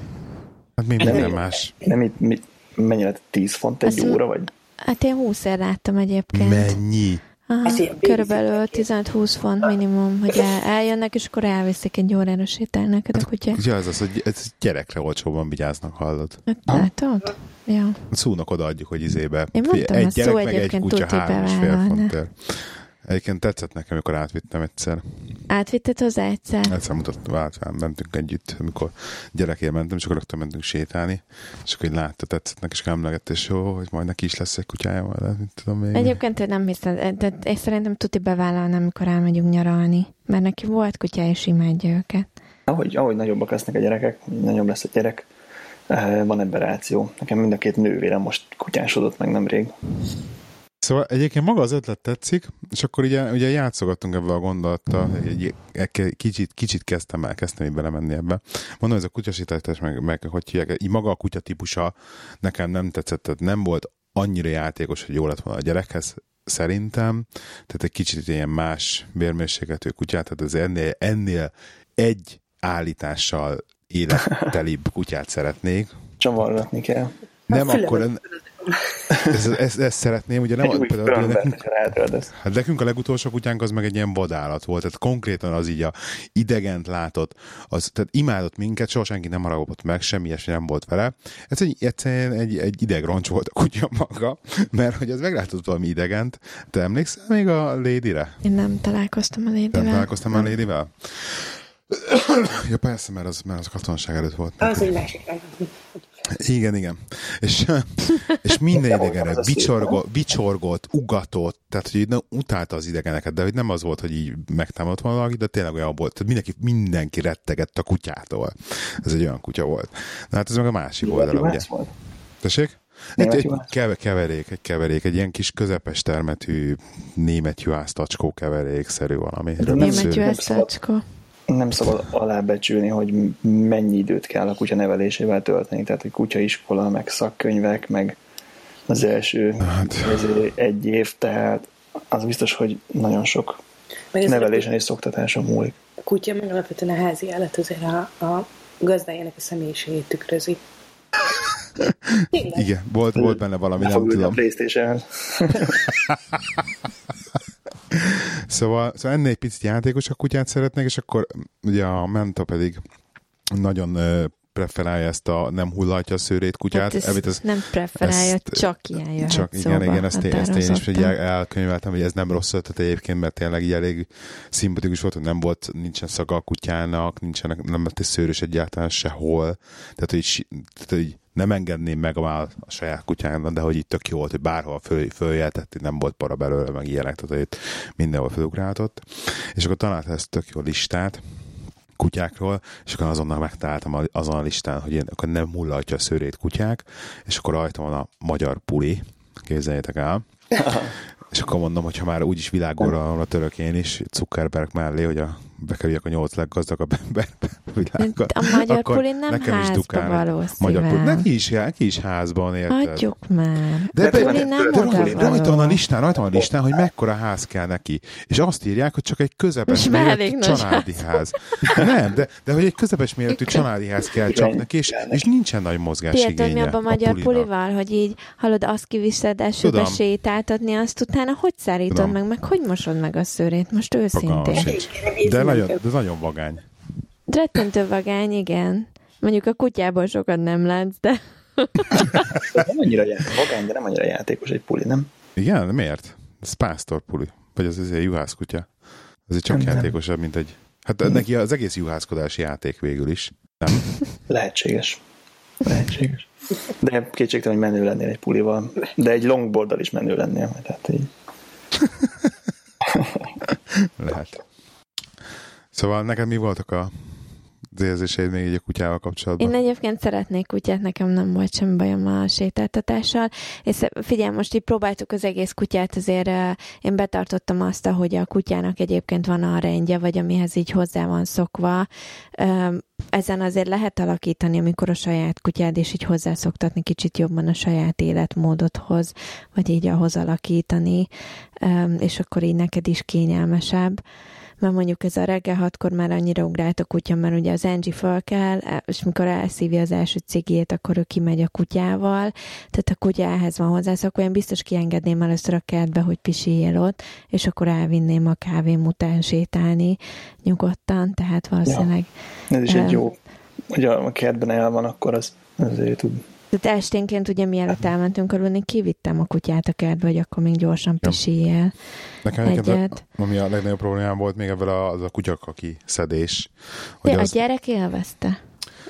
Speaker 1: Hát mi minden más?
Speaker 3: Nem, mi, mi, mennyire 10 font egy Azt óra, vagy?
Speaker 4: Hát én 20 ér láttam egyébként.
Speaker 1: Mennyi?
Speaker 4: Aha, körülbelül 15-20 font minimum, hogy el, eljönnek, és akkor elviszik egy órára sétálni neked a kutya.
Speaker 1: Ugye az az, hogy ez gyerekre olcsóban vigyáznak, hallod?
Speaker 4: Hát, látod? Ja.
Speaker 1: Szónak odaadjuk, hogy izébe.
Speaker 4: Én mondtam, egy gyerek, meg egy kutya három és fél fontért.
Speaker 1: Egyébként tetszett nekem, amikor átvittem egyszer.
Speaker 4: Átvitted hozzá egyszer?
Speaker 1: Egyszer mutattam, váltán mentünk együtt, amikor gyerekért mentem, és akkor rögtön mentünk sétálni, és akkor így látta, tetszett neki, és emlegett, és jó, hogy majd neki is lesz egy kutyája, majd mint tudom még.
Speaker 4: Egyébként én nem hiszem, de én szerintem tuti bevállalni, amikor elmegyünk nyaralni, mert neki volt kutya, és imádja őket.
Speaker 3: Ahogy, ahogy nagyobbak lesznek a gyerekek, nagyobb lesz a gyerek, eh, van ebben ráció. Nekem mind a két nővérem most kutyásodott meg nemrég.
Speaker 1: Szóval egyébként maga az ötlet tetszik, és akkor ugye, ugye játszogattunk ebbe a gondolattal, egy, egy, kicsit, kicsit kezdtem el, kezdtem így belemenni ebbe. Mondom, ez a kutyasítás, meg, meg hogy hívják, így maga a kutya típusa nekem nem tetszett, tehát nem volt annyira játékos, hogy jó lett volna a gyerekhez, szerintem, tehát egy kicsit ilyen más bérmérsékletű kutyát, tehát az ennél, ennél egy állítással élettelibb kutyát szeretnék.
Speaker 3: Csavargatni kell.
Speaker 1: Nem, hát akkor, ezt, ezt, ezt szeretném, ugye nem...
Speaker 3: Egy például, nekünk,
Speaker 1: hát nekünk a legutolsó kutyánk az meg egy ilyen vadállat volt, tehát konkrétan az így a idegent látott, az, tehát imádott minket, soha senki nem haragott meg, semmi ilyesmi nem volt vele. Ez egy, egyszerűen egy, egy idegroncs volt a kutya maga, mert hogy az meglátott valami idegent. Te emlékszel még a Lady-re?
Speaker 4: Én nem találkoztam a Lady-vel.
Speaker 1: Nem találkoztam a Lady-vel? ja persze, mert az, mert az a katonaság előtt volt.
Speaker 2: Az egy másik.
Speaker 1: Igen, igen. És, és minden idegenek bicsorgott, bicsorgott, ugatott, tehát hogy nem utálta az idegeneket, de hogy nem az volt, hogy így megtámadott valaki, de tényleg olyan volt, tehát mindenki, mindenki rettegett a kutyától. Ez egy olyan kutya volt. Na hát ez meg a másik oldala, ugye? Tessék? Egy, egy keverék, egy keverék, egy ilyen kis közepes termetű német juhász tacskó keverék-szerű valami.
Speaker 4: Német juhász tacskó
Speaker 3: nem szabad alábecsülni, hogy mennyi időt kell a kutya nevelésével tölteni. Tehát, hogy kutyaiskola, meg szakkönyvek, meg az első hát. egy év, tehát az biztos, hogy nagyon sok nevelésen és szoktatáson múlik.
Speaker 2: A kutya meg alapvetően a házi állat azért a, a gazdájának a személyiségét tükrözi.
Speaker 1: Igen, volt, volt benne valami, nem, nem tudom.
Speaker 3: A Playstation.
Speaker 1: szóval, szóval ennél egy picit játékos a kutyát szeretnék, és akkor ugye a Menta pedig nagyon preferálja ezt a nem hullatja a szőrét kutyát. Hát
Speaker 4: ezt ez, nem preferálja, ezt, csak ilyen jöhet Csak
Speaker 1: szóba igen, igen, ezt, ezt én is ugye elkönyveltem, hogy ez nem rossz ötlet egyébként, mert tényleg így elég szimpatikus volt, hogy nem volt, nincsen szaga a kutyának, nincsenek, nem lett egy szőrös egyáltalán sehol. Tehát, hogy, tehát, hogy nem engedném meg a, a saját kutyámnak, de hogy itt tök jó volt, hogy bárhol föl, följeltett, nem volt para belőle, meg ilyenek, tehát hogy itt mindenhol felugráltott. És akkor találta ezt tök jó listát, kutyákról, és akkor azonnal megtaláltam azon a listán, hogy én akkor nem mullatja a szőrét kutyák, és akkor rajta van a magyar puli, képzeljétek el. és akkor mondom, hogy ha már úgyis világóra török én is, Zuckerberg mellé, hogy a bekerüljek a nyolc leggazdagabb emberbe
Speaker 4: világban. A magyar akkor pulin nem nekem házba is dukál.
Speaker 1: Magyar pulin, neki is, neki is házban, érted?
Speaker 4: Hagyjuk már.
Speaker 1: De, de, de, nem de, de, de rajta van a listán, rajta van a listán, hogy mekkora ház kell neki. És azt írják, hogy csak egy közepes méretű családi ház. Nem, de, de hogy egy közepes méretű családi ház kell csak neki, és, és nincsen nagy mozgás igénye
Speaker 4: a magyar pulival, hogy így hallod, azt kiviszed esőbe sétáltatni, azt utána hogy szárítod meg, meg hogy mosod meg a szőrét, most őszintén.
Speaker 1: De nagyon, de nagyon vagány.
Speaker 4: Rettentő vagány, igen. Mondjuk a kutyából sokat nem látsz, de...
Speaker 3: nem annyira játékos, vagány, de nem annyira játékos egy puli, nem?
Speaker 1: Igen, de miért? Ez pásztor puli. Vagy az azért juhász kutya. egy csak nem, játékosabb, mint egy... Hát nem. neki az egész juhászkodási játék végül is. Nem?
Speaker 3: Lehetséges. Lehetséges. De kétségtelen, hogy menő lennél egy pulival. De egy longboarddal is menő lennél. Tehát így.
Speaker 1: Lehet. Szóval neked mi voltak a érzéseid még így a kutyával kapcsolatban?
Speaker 4: Én egyébként szeretnék kutyát, nekem nem volt sem bajom a sétáltatással, és figyelj, most így próbáltuk az egész kutyát, azért én betartottam azt, hogy a kutyának egyébként van a rendje, vagy amihez így hozzá van szokva. Ezen azért lehet alakítani, amikor a saját kutyád, és így hozzászoktatni kicsit jobban a saját életmódodhoz, vagy így ahhoz alakítani, és akkor így neked is kényelmesebb mert mondjuk ez a reggel hatkor már annyira ugrált a kutya, mert ugye az Angie föl kell, és mikor elszívja az első cigét, akkor ő kimegy a kutyával, tehát a kutya ehhez van szóval én biztos kiengedném először a kertbe, hogy pisiljél ott, és akkor elvinném a kávém után sétálni nyugodtan, tehát valószínűleg...
Speaker 3: Ja. Ez is egy jó, hogy a kertben el van, akkor az azért tud
Speaker 4: tehát esténként ugye mielőtt elmentünk aludni, kivittem a kutyát a kertbe, hogy akkor még gyorsan pisiljen.
Speaker 1: Nekem egyet. A, ami a legnagyobb problémám volt még ebből a, az a kutyakaki szedés.
Speaker 4: Hogy az... A gyerek élvezte.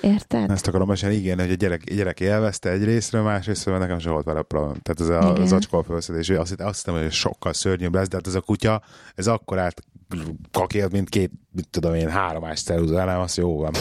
Speaker 4: Érted?
Speaker 1: Ezt akarom mesélni, igen, hogy a gyerek, a gyerek élvezte egy részről, másrésztről nekem sem volt vele probléma. Tehát ez a, az acskol felszedés, azt, azt hittem, hogy sokkal szörnyűbb lesz, de hát ez a kutya, ez akkor át kakélt, mint két, mit tudom én, három más nem, az jó van.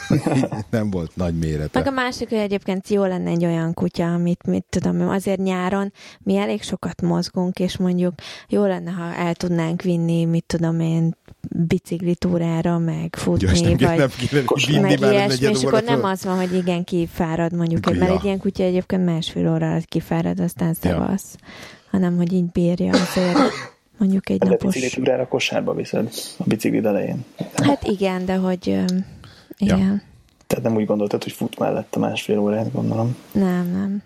Speaker 1: nem volt nagy mérete.
Speaker 4: Meg a másik, hogy egyébként jó lenne egy olyan kutya, amit, mit tudom, azért nyáron mi elég sokat mozgunk, és mondjuk jó lenne, ha el tudnánk vinni, mit tudom én, biciklitúrára, meg futni, nem, vagy nem kéne, meg ilyesmi, és akkor nem az van, hogy igen, kifárad mondjuk, ja. mert egy ilyen kutya egyébként másfél óra alatt kifárad, aztán szevasz, ja. hanem hogy így bírja azért mondjuk egy
Speaker 3: hát
Speaker 4: napos...
Speaker 3: A biciklitúrára kosárba viszed a bicikli elején.
Speaker 4: Hát igen, de hogy igen. Ja.
Speaker 3: Tehát nem úgy gondoltad, hogy fut mellette másfél órát, gondolom.
Speaker 4: Nem, nem.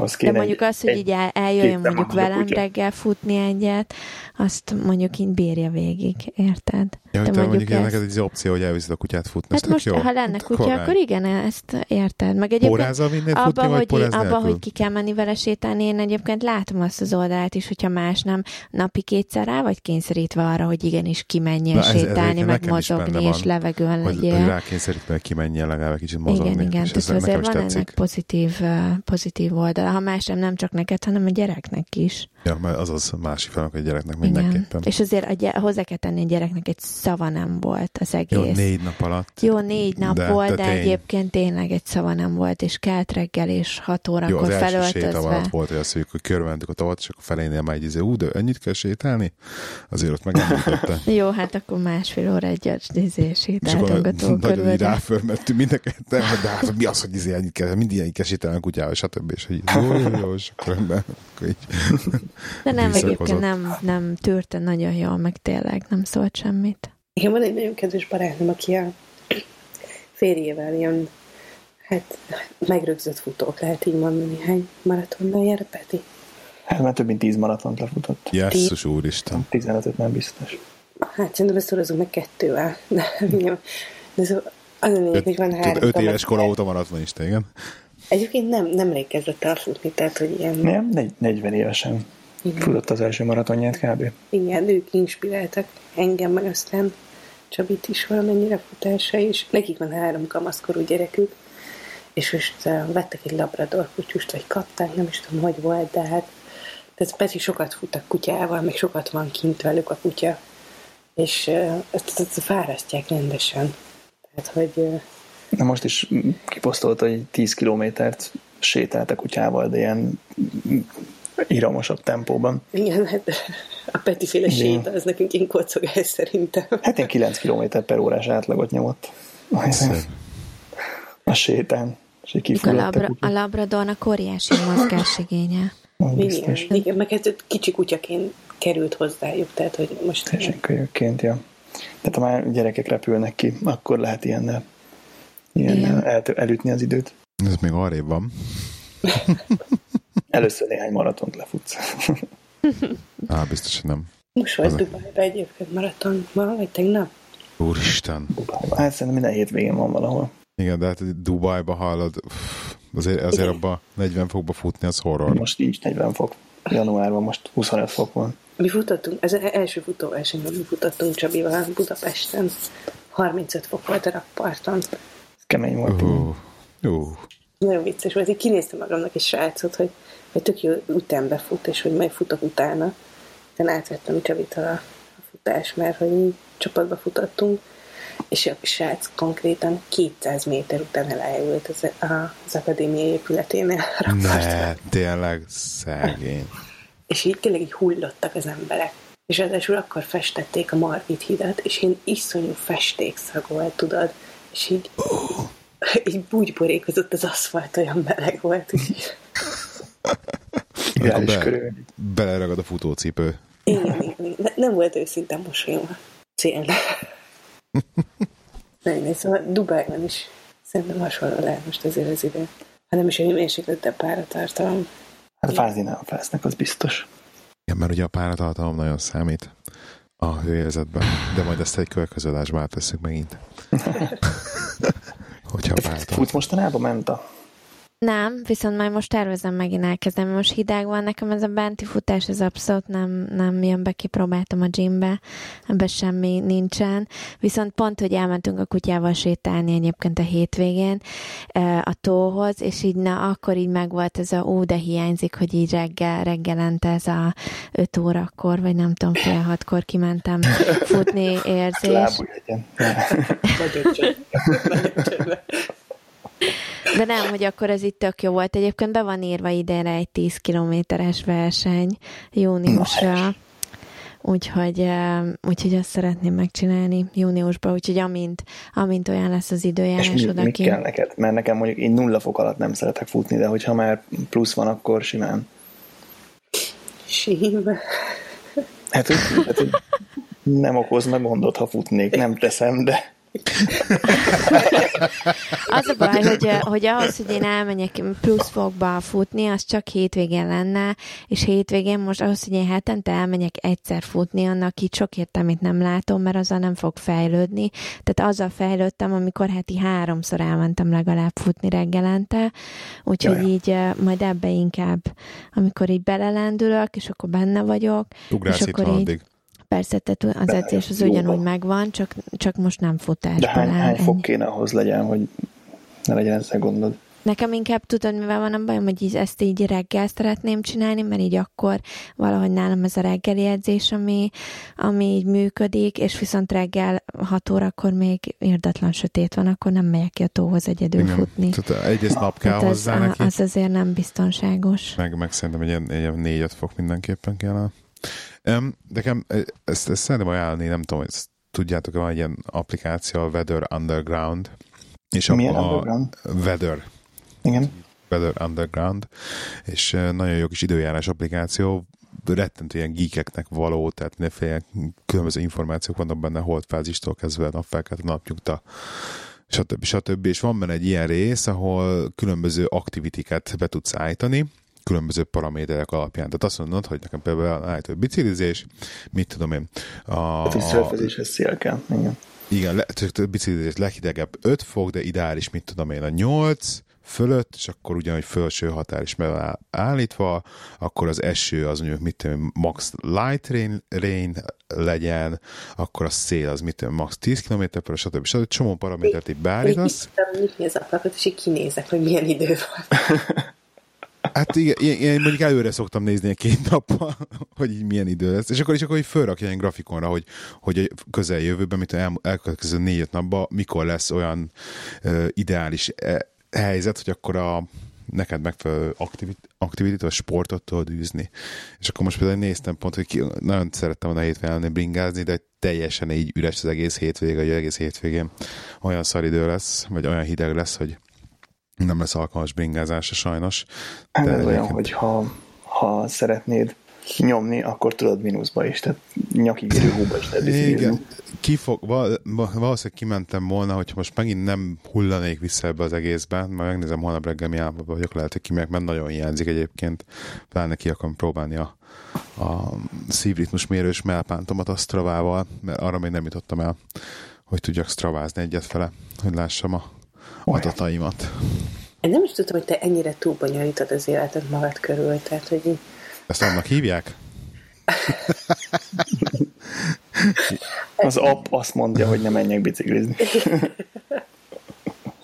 Speaker 4: Az De mondjuk az, hogy így eljöjjön mondjuk velem reggel futni egyet, azt mondjuk így bírja végig, érted?
Speaker 1: Ja, te, te mondjuk, ezt... neked egy opció, hogy elviszed a kutyát futni,
Speaker 4: hát most,
Speaker 1: jó.
Speaker 4: ha lenne kutya, Korán. akkor igen, ezt érted. Meg egyébként
Speaker 1: Pórázal futni, abba,
Speaker 4: vagy
Speaker 1: hogy,
Speaker 4: abba, hogy ki kell menni vele sétálni, én egyébként látom azt az oldalát is, hogyha más nem napi kétszer rá vagy kényszerítve arra, hogy igenis kimenjél sétálni, ez, meg mozogni, és levegőn legyél.
Speaker 1: Hogy rákényszerítve, hogy kimenjél legalább kicsit mozogni.
Speaker 4: Igen, igen, tehát azért van ennek pozitív, pozitív oldala. Ha más nem, nem csak neked, hanem a gyereknek is.
Speaker 1: Ja, mert az az másik felnak a gyereknek mindenképpen. Igen.
Speaker 4: És azért a gy- hozzá kell tenni a gyereknek egy szava nem volt az egész.
Speaker 1: Jó, négy nap alatt.
Speaker 4: Jó, négy nap de, volt, de, de tény. egyébként tényleg egy szava nem volt, és kelt reggel, és hat órakor Jó, az felöltözve. Jó,
Speaker 1: az volt, hogy azt mondjuk, hogy körbementük a tavat, és akkor felénél már egy izé, ú, de ennyit kell sétálni? Azért ott megemlítette.
Speaker 4: Jó, hát akkor másfél óra egy izé sétáltunk a
Speaker 1: tó Nagyon így ráfölmettünk mindenket, de hát mi az, hogy izé ennyit kell, mindig ennyit kell sétálni a kutyával, stb. És hogy jó, jó, jó, és akkor így
Speaker 4: de nem, egyébként nem, nem tűrte nagyon jól, meg tényleg nem szólt semmit.
Speaker 2: Igen, van egy nagyon kedves barátom, aki a férjével ilyen hát megrögzött futók, lehet így mondani. Hány maratonnal jár a Peti?
Speaker 3: Hát már több mint tíz maratont lefutott.
Speaker 1: Jesszus úristen.
Speaker 3: 15 nem biztos.
Speaker 2: Hát szerintem ezt szorozunk meg kettővel. De, de szóval az a lényeg, hogy van három.
Speaker 1: Öt éves kora óta maraton is, igen?
Speaker 2: Egyébként nem, nem kezdett el futni, tehát hogy ilyen...
Speaker 3: Nem, 40 évesen. Igen. Futott az első maratonját kb.
Speaker 2: Igen, ők inspiráltak engem, meg aztán Csabit is valamennyire futása, és nekik van három kamaszkorú gyerekük, és most uh, vettek egy labrador kutyust, vagy kapták, nem is tudom, hogy volt, de hát tehát Peti sokat fut a kutyával, meg sokat van kint velük a kutya, és uh, ezt, ezt fárasztják rendesen. Tehát, hogy... Uh,
Speaker 3: Na most is kiposztolt, hogy 10 kilométert sétált a kutyával, de ilyen íramosabb tempóban.
Speaker 2: Igen, hát a Peti féle séta, az nekünk ilyen kocogás szerintem.
Speaker 3: Hát ilyen 9 km per órás átlagot nyomott. A sétán. És
Speaker 4: a, labra, a labradornak óriási mozgásigénye.
Speaker 2: Igen, igen, meg ez kicsi kutyaként került hozzájuk, tehát hogy most...
Speaker 3: Teljesen kölyökként, ja. Tehát ha már gyerekek repülnek ki, akkor lehet ilyen, ilyen el, elütni az időt.
Speaker 1: Ez még arrébb van.
Speaker 3: Először néhány maratont lefutsz.
Speaker 1: Á, biztos, hogy nem.
Speaker 2: Most vagy Dubajba egyébként maraton ma, vagy tegnap?
Speaker 1: Úristen.
Speaker 3: Dubajba. Hát szerintem minden hétvégén van valahol.
Speaker 1: Igen, de hát Dubajba hallod, azért, azért abba 40 fokba futni, az horror.
Speaker 3: Most nincs 40 fok. Januárban most 25 fok van.
Speaker 2: Mi futottunk, ez az első futóversenyben mi futottunk Csabival Budapesten. 35 fok volt a rakparton. Ez
Speaker 3: kemény volt. Uh,
Speaker 1: uh
Speaker 2: nagyon vicces volt. Én kinéztem magamnak egy srácot, hogy, hogy tök jó ütembe fut, és hogy majd futok utána. Aztán átvettem Csavitól a, a futás, mert hogy csapatba futottunk. és a srác konkrétan 200 méter után elájult az, az akadémia épületénél.
Speaker 1: Ne, tényleg szegény.
Speaker 2: És így tényleg így hullottak az emberek. És ráadásul akkor festették a Margit hidat, és én iszonyú festékszag volt, tudod, és így, oh. így búgyborékozott az aszfalt, olyan meleg volt. Így.
Speaker 1: Ideális be, beleragad a futócipő.
Speaker 2: Igen, igen, igen. Nem volt őszinte mosolyom a célnak. Nem, szóval Dubájban is szerintem hasonló lehet most azért az idő. Ha nem is egy mérsékletebb páratartalom.
Speaker 3: Hát fázni nem fáznak, az biztos.
Speaker 1: Igen, mert ugye a páratartalom nagyon számít a hőérzetben, de majd ezt egy következő adásban átveszünk megint.
Speaker 3: Hogyha páratartalom. Fut mostanában ment a
Speaker 4: nem, viszont majd most tervezem megint elkezdeni. Most hideg van, nekem ez a benti futás, ez abszolút nem, nem jön be, kipróbáltam a gymbe, ebben semmi nincsen. Viszont pont, hogy elmentünk a kutyával sétálni egyébként a hétvégén a tóhoz, és így na, akkor így megvolt ez a ó, de hiányzik, hogy így reggel, reggelente ez a 5 órakor, vagy nem tudom, fél hatkor kimentem futni érzés. Lábújegyen. De nem, hogy akkor ez itt tök jó volt. Egyébként be van írva idénre egy 10 kilométeres verseny júniusra. Úgyhogy, úgyhogy azt szeretném megcsinálni júniusban, úgyhogy amint, amint olyan lesz az időjárás
Speaker 3: És mi, mi kell neked? Mert nekem mondjuk én nulla fok alatt nem szeretek futni, de hogyha már plusz van, akkor simán.
Speaker 2: Sím.
Speaker 3: Hát, hogy, hát, hogy nem okozna gondot, ha futnék, nem teszem, de
Speaker 4: az a baj, hogy, hogy ahhoz, hogy én elmenjek plusz fokba futni, az csak hétvégén lenne, és hétvégén most ahhoz, hogy én hetente elmenjek egyszer futni, annak így sok értelmét nem látom, mert azzal nem fog fejlődni. Tehát azzal fejlődtem, amikor heti háromszor elmentem legalább futni reggelente, úgyhogy Jaj. így majd ebbe inkább, amikor így belelendülök, és akkor benne vagyok,
Speaker 1: Ugrálsz
Speaker 4: és akkor így, addig persze, tehát az edzés az ugyanúgy megvan, csak, csak most nem futás.
Speaker 3: De hány, hány fok kéne ahhoz legyen, hogy ne legyen ezzel gondod?
Speaker 4: Nekem inkább tudod, mivel van a bajom, hogy így ezt így reggel szeretném csinálni, mert így akkor valahogy nálam ez a reggeli edzés, ami, ami így működik, és viszont reggel 6 órakor még érdetlen sötét van, akkor nem megyek ki a tóhoz egyedül Igen. futni.
Speaker 1: Tehát egész nap kell hát hozzá
Speaker 4: az,
Speaker 1: neki.
Speaker 4: Az azért nem biztonságos.
Speaker 1: Meg, meg szerintem egy ilyen, egy ilyen 4-5 fok mindenképpen kell. Um, nekem ezt, ezt szeretném ajánlani, nem tudom, ezt tudjátok, van egy ilyen applikáció, a Weather Underground.
Speaker 3: És Milyen a, Underground?
Speaker 1: A Weather.
Speaker 3: Igen.
Speaker 1: Weather Underground, és nagyon jó kis időjárás applikáció, rettentő ilyen geekeknek való, tehát mindenféle különböző információk vannak benne, holdfázistól kezdve napfelkelt, napnyugta, stb. stb. És van benne egy ilyen rész, ahol különböző aktivitiket be tudsz állítani, különböző paraméterek alapján. Tehát azt mondod, hogy nekem például állító biciklizés, mit tudom én.
Speaker 3: A, hát, hogy szörfezéshez szél kell, igen.
Speaker 1: Igen, le, biciklizés leghidegebb 5 fok, de ideális, mit tudom én, a 8 fölött, és akkor ugyanúgy felső határ is meg állítva, akkor az eső az mondjuk mit tudom, max light rain, rain legyen, akkor a szél az mit tudom, max 10 km per stb. stb. Csomó paramétert így beállítasz.
Speaker 2: Én az ablakot, és így kinézek, hogy milyen idő van.
Speaker 1: Hát igen, én, mondjuk előre szoktam nézni egy két nappal, hogy így milyen idő lesz, és akkor is akkor így fölrakja egy grafikonra, hogy, hogy a közeljövőben, mint el, elkövetkező négy-öt napban, mikor lesz olyan uh, ideális e, helyzet, hogy akkor a neked megfelelő aktivitás, a sportot tudod űzni. És akkor most például néztem pont, hogy ki, nagyon szerettem volna hétvégén bringázni, de teljesen így üres az egész hétvége, vagy egész hétvégén olyan szaridő lesz, vagy olyan hideg lesz, hogy nem lesz alkalmas bringázásra sajnos.
Speaker 3: Hát de ez olyan, hogy ha, ha szeretnéd nyomni, akkor tudod mínuszba is, tehát nyakig érő hóba is lehet Igen,
Speaker 1: Kifog, val, valószínűleg kimentem volna, hogyha most megint nem hullanék vissza ebbe az egészbe, majd megnézem holnap reggel mi állapotban vagyok, lehet, hogy kimegyek, mert nagyon hiányzik egyébként, pláne ki akarom próbálni a, a szívritmus mérős melpántomat a Stravával, mert arra még nem jutottam el, hogy tudjak stravázni egyet fele, hogy lássam a adataimat.
Speaker 2: Én nem is tudtam, hogy te ennyire túlbonyolítod az életed magad körül, tehát hogy...
Speaker 1: Ezt annak hívják?
Speaker 3: az app azt mondja, hogy ne menjek biciklizni.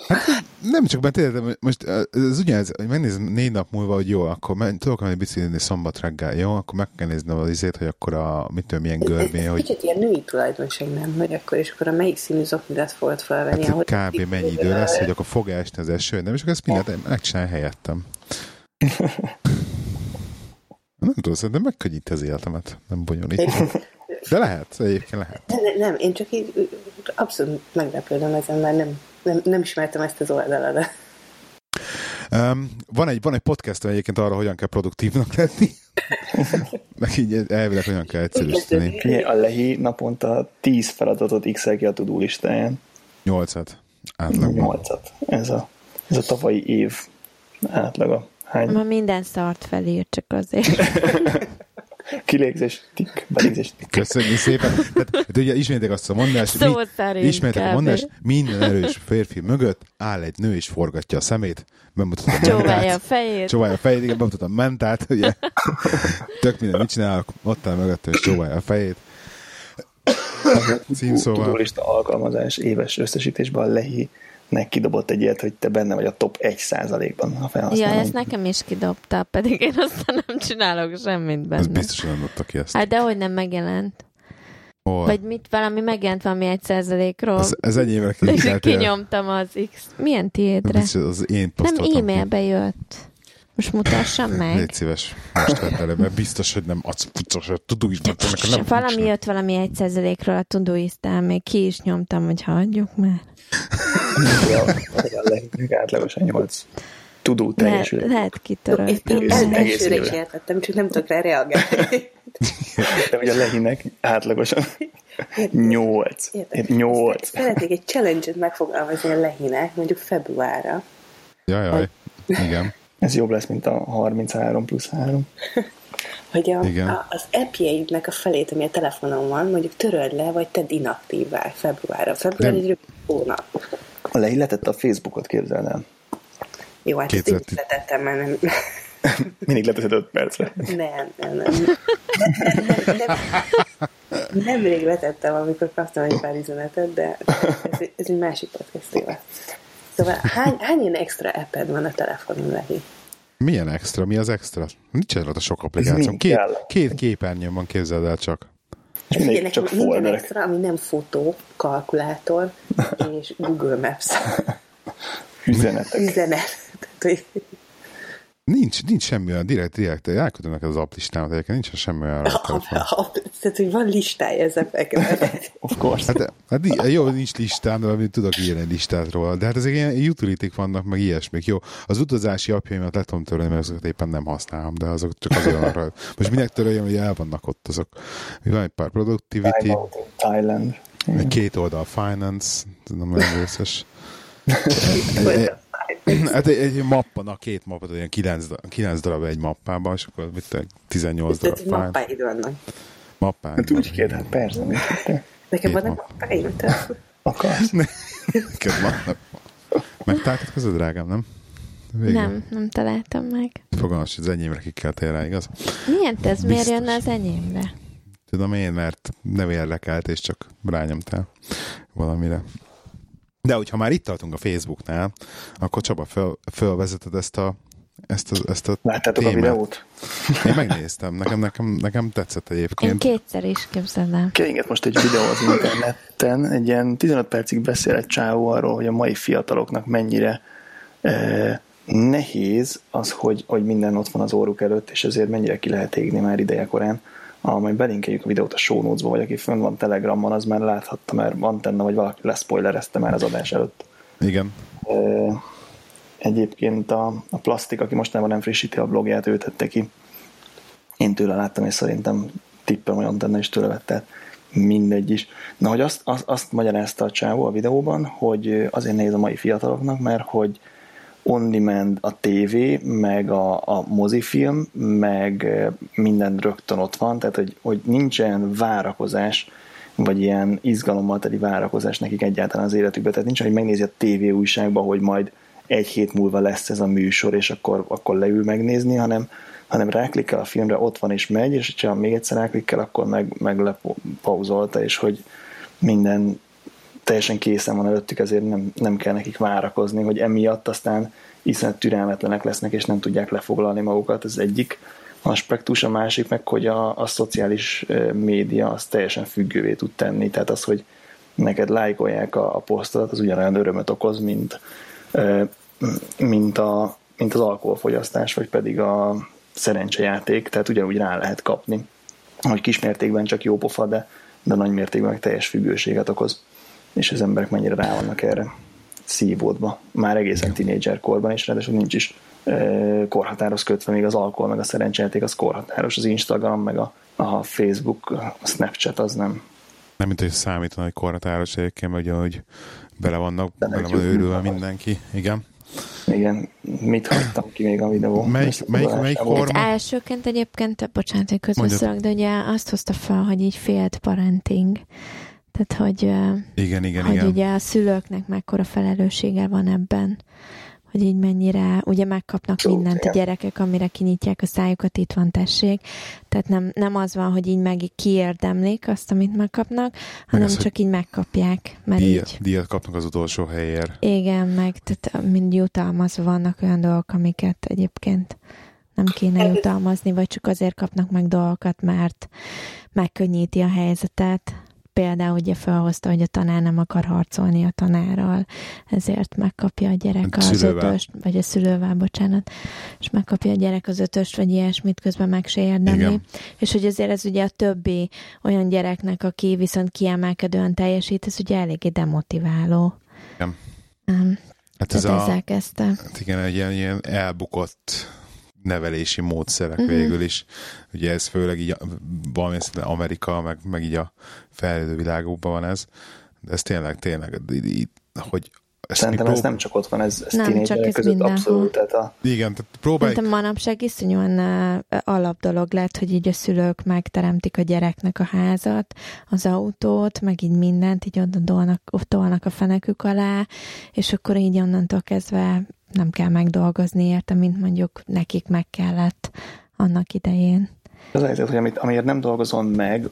Speaker 1: Hát, nem csak, mert tényleg, most ez ugyanez, hogy megnézem négy nap múlva, hogy jó, akkor men, tudok menni biciklizni szombat reggel, jó, akkor meg kell nézni az izét, hogy akkor a, mit tudom, milyen görbé, hogy...
Speaker 2: Kicsit ilyen női tulajdonság nem, hogy akkor, és akkor a melyik színű zoknidat fogod felvenni.
Speaker 1: Hát, kb. mennyi idő lesz, hogy akkor fog esni az eső, nem, és akkor ezt mindent megcsinálj helyettem. nem tudom, szerintem megkönnyít az életemet, nem bonyolít. De lehet, egyébként lehet.
Speaker 2: Nem, nem, én csak így abszolút meglepődöm ezen, mert nem, nem, nem ismertem ezt az oldaladat.
Speaker 1: Um, van, egy, van egy podcast egyébként arra, hogyan kell produktívnak lenni. Meg így elvileg hogyan kell egyszerűsíteni.
Speaker 3: A Lehi naponta 10 feladatot x ki a tudó listáján.
Speaker 1: 8-at.
Speaker 3: Átlagban. 8-at. Ez a, ez a tavalyi év átlaga.
Speaker 4: Hány? Ma minden szart felír, csak azért.
Speaker 3: Kilégzés, tik, belégzés, tik.
Speaker 1: Köszönjük szépen. Tehát, hát ugye ismétek azt a mondást,
Speaker 4: mi,
Speaker 1: ismétek a mondást, minden erős férfi mögött áll egy nő és forgatja a szemét, bemutatom a
Speaker 4: Csóválja a fejét.
Speaker 1: Csóválja a fejét, igen, bemutatom a mentát, ugye. Tök minden, mit csinálok, ott áll mögött, és csóválja a fejét.
Speaker 3: Címszóval. Tudólista alkalmazás éves összesítésben a lehi nek kidobott egy ilyet, hogy te benne vagy a top 1%-ban a felhasználó.
Speaker 4: Ja, ezt nekem is kidobta, pedig én aztán nem csinálok semmit benne. Ez
Speaker 1: biztos, hogy nem dobta ki ezt.
Speaker 4: Hát de hogy nem megjelent. Hol? Vagy mit, valami megjelent valami egy százalékról. Ez,
Speaker 1: ez enyémre
Speaker 4: kinyomtam az X. Milyen tiédre?
Speaker 1: Az én
Speaker 4: Nem e-mailbe jött. Most mutassam meg.
Speaker 1: Légy szíves, most vedd elő, mert biztos, hogy nem adsz pucos, hogy tudó is nem
Speaker 4: Valami jött valami egy százalékról a tudóisztán, még ki is nyomtam, hogy hagyjuk már
Speaker 3: a átlagosan 8 tudó teljesül. Le,
Speaker 4: lehet kitörölni.
Speaker 2: Én elsőre is értettem, csak nem tudok rá reagálni.
Speaker 3: De hogy a lehinek átlagosan 8. 8.
Speaker 2: Szeretnék egy challenge-et megfogalmazni a lehinek, mondjuk februárra.
Speaker 1: Jaj, jaj. Igen.
Speaker 3: Ez jobb lesz, mint a 33 plusz 3.
Speaker 2: Hogy a, a, az appjeidnek a felét, ami a telefonon van, mondjuk töröld le, vagy tedd inaktívvá februárra. Február egy hónap.
Speaker 3: A leilletett a Facebookot, képzeld el.
Speaker 2: Jó, hát ezt így letettem, mert nem...
Speaker 3: Mindig leteszed 5 percre.
Speaker 2: Nem, nem, nem. nem, nem, nem nemrég letettem, amikor kaptam egy pár üzenetet, de ez, ez egy másik podcast téma. Szóval hány, hány ilyen extra apped van a telefonon, Lehi?
Speaker 1: Milyen extra? Mi az extra? Nincs erre a sok applikáció. Két, két képernyőn van, képzeld el csak.
Speaker 2: És nekem csak minden extra, ami nem fotó, kalkulátor és Google Maps.
Speaker 3: Üzenetek.
Speaker 2: Üzenet. Tehát,
Speaker 1: Nincs, nincs semmi olyan, direkt, direkt, elküldöm neked az app listámat, egyébként nincs semmi olyan.
Speaker 2: Tehát, hogy van listája ezeknek.
Speaker 3: of course.
Speaker 1: Hát, hát, jó, nincs listám, de tudok írni egy listát róla, de hát ezek ilyen utility vannak, meg ilyesmik. Jó, az utazási appjaimat le tudom törölni, mert azokat éppen nem használom, de azok csak azért arra. Most minek töröljem, hogy el vannak ott azok. Van egy pár productivity.
Speaker 3: Thailand.
Speaker 1: Két oldal finance, nem olyan részes. Hát egy, egy mappa, na két mappot, olyan kilenc, kilenc darab egy mappában, és akkor mit 18 darab.
Speaker 2: Tehát mappáid vannak.
Speaker 1: Mappáid.
Speaker 3: Hát úgy kérdez, hát persze.
Speaker 2: Nekem vannak mappáid?
Speaker 3: Akarsz?
Speaker 1: Neked vannak. Megtaláltad drágám, nem?
Speaker 4: Végül. Nem, nem találtam meg.
Speaker 1: Fogalmas, hogy az enyémre kikeltél rá, igaz?
Speaker 4: Milyen te ez? Miért jönne az enyémre?
Speaker 1: Tudom én, mert nem érdekelt, és csak rányomtál valamire. De hogyha már itt tartunk a Facebooknál, akkor Csaba, föl, fölvezeted ezt a ezt a, ezt a
Speaker 3: Láttátok témát. a videót?
Speaker 1: Én megnéztem, nekem, nekem, nekem tetszett egyébként.
Speaker 4: Én kétszer is képzelem.
Speaker 3: Keringet most egy videó az interneten, egy ilyen 15 percig beszél egy csávó arról, hogy a mai fiataloknak mennyire eh, nehéz az, hogy, hogy minden ott van az óruk előtt, és ezért mennyire ki lehet égni már ideje korán a, majd belinkeljük a videót a show notes vagy aki fönn van Telegramon, az már láthatta, mert antenna, vagy valaki leszpoilerezte már az adás előtt.
Speaker 1: Igen.
Speaker 3: Egyébként a, a Plastik, aki mostanában nem frissíti a blogját, ő tette ki. Én tőle láttam, és szerintem tippem, hogy antenna is tőle vette. Mindegy is. Na, hogy azt, azt, azt magyarázta a csávó a videóban, hogy azért néz a mai fiataloknak, mert hogy on-demand a tévé, meg a, a mozifilm, meg minden rögtön ott van, tehát hogy, hogy nincsen várakozás, vagy ilyen izgalommal teli várakozás nekik egyáltalán az életükben, tehát nincs, hogy megnézi a tévé újságban, hogy majd egy hét múlva lesz ez a műsor, és akkor, akkor leül megnézni, hanem, hanem ráklikkel a filmre, ott van és megy, és ha még egyszer ráklikkel, akkor meg, meg lepauzolta, és hogy minden teljesen készen van előttük, ezért nem, nem kell nekik várakozni, hogy emiatt aztán iszonyat türelmetlenek lesznek, és nem tudják lefoglalni magukat. Ez egyik aspektus, a másik meg, hogy a, a szociális média az teljesen függővé tud tenni, tehát az, hogy neked lájkolják a, a posztodat, az ugyanolyan örömöt okoz, mint, mint, a, mint az alkoholfogyasztás, vagy pedig a szerencsejáték, tehát ugyanúgy rá lehet kapni, hogy kismértékben csak jó pofa, de, de nagy mértékben teljes függőséget okoz, és az emberek mennyire rá vannak erre szívódva, már egészen tínédzser korban, és ráadásul nincs is korhatáros kötve, még az alkohol, meg a szerencsejáték az korhatáros, az Instagram, meg a, a Facebook, a Snapchat az nem.
Speaker 1: Nem, mint hogy számítana, hogy korhatáros egyébként, vagy hogy bele vannak, De bele van őrülve mindenki. Igen.
Speaker 3: Igen, mit hagytam ki még a videó?
Speaker 1: Melyik, melyik, melyik
Speaker 4: forma? Hát elsőként egyébként, bocsánat, hogy közbeszólok, de ugye azt hozta fel, hogy így félt parenting. Tehát, hogy,
Speaker 1: igen, igen,
Speaker 4: hogy
Speaker 1: igen.
Speaker 4: ugye a szülőknek mekkora felelőssége van ebben hogy így mennyire, ugye megkapnak Jó, mindent a gyerekek, amire kinyitják a szájukat, itt van tessék. Tehát nem, nem az van, hogy így meg kiérdemlik azt, amit megkapnak, hanem meg csak így megkapják. Mert díjat, így,
Speaker 1: díjat kapnak az utolsó helyért.
Speaker 4: Igen, meg tehát mind jutalmazva vannak olyan dolgok, amiket egyébként nem kéne jutalmazni, vagy csak azért kapnak meg dolgokat, mert megkönnyíti a helyzetet például ugye felhozta, hogy a tanár nem akar harcolni a tanárral, ezért megkapja a gyerek az szülővel. ötöst, vagy a szülővel, bocsánat, és megkapja a gyerek az ötöst, vagy ilyesmit, közben meg se érdemli. És hogy azért ez ugye a többi olyan gyereknek, aki viszont kiemelkedően teljesít, ez ugye eléggé demotiváló.
Speaker 1: Igen.
Speaker 4: Um, hát ez a, ezzel kezdte.
Speaker 1: Hát igen, egy ilyen, ilyen elbukott nevelési módszerek uh-huh. végül is. Ugye ez főleg így valami Amerika, meg, meg így a fejlődő világokban van ez, de ez tényleg, tényleg, hogy
Speaker 3: ezt Szerintem prób- ez nem csak ott van, ez, ez nem, csak ez között mindenhol. abszolút. Tehát a...
Speaker 1: Igen, tehát próbáljuk.
Speaker 4: Szerintem manapság iszonyúan uh, alap dolog lett, hogy így a szülők megteremtik a gyereknek a házat, az autót, meg így mindent, így oda dolnak, tolnak a fenekük alá, és akkor így onnantól kezdve nem kell megdolgozni érte, mint mondjuk nekik meg kellett annak idején.
Speaker 3: Az helyzet, hogy amit, amiért nem dolgozom meg,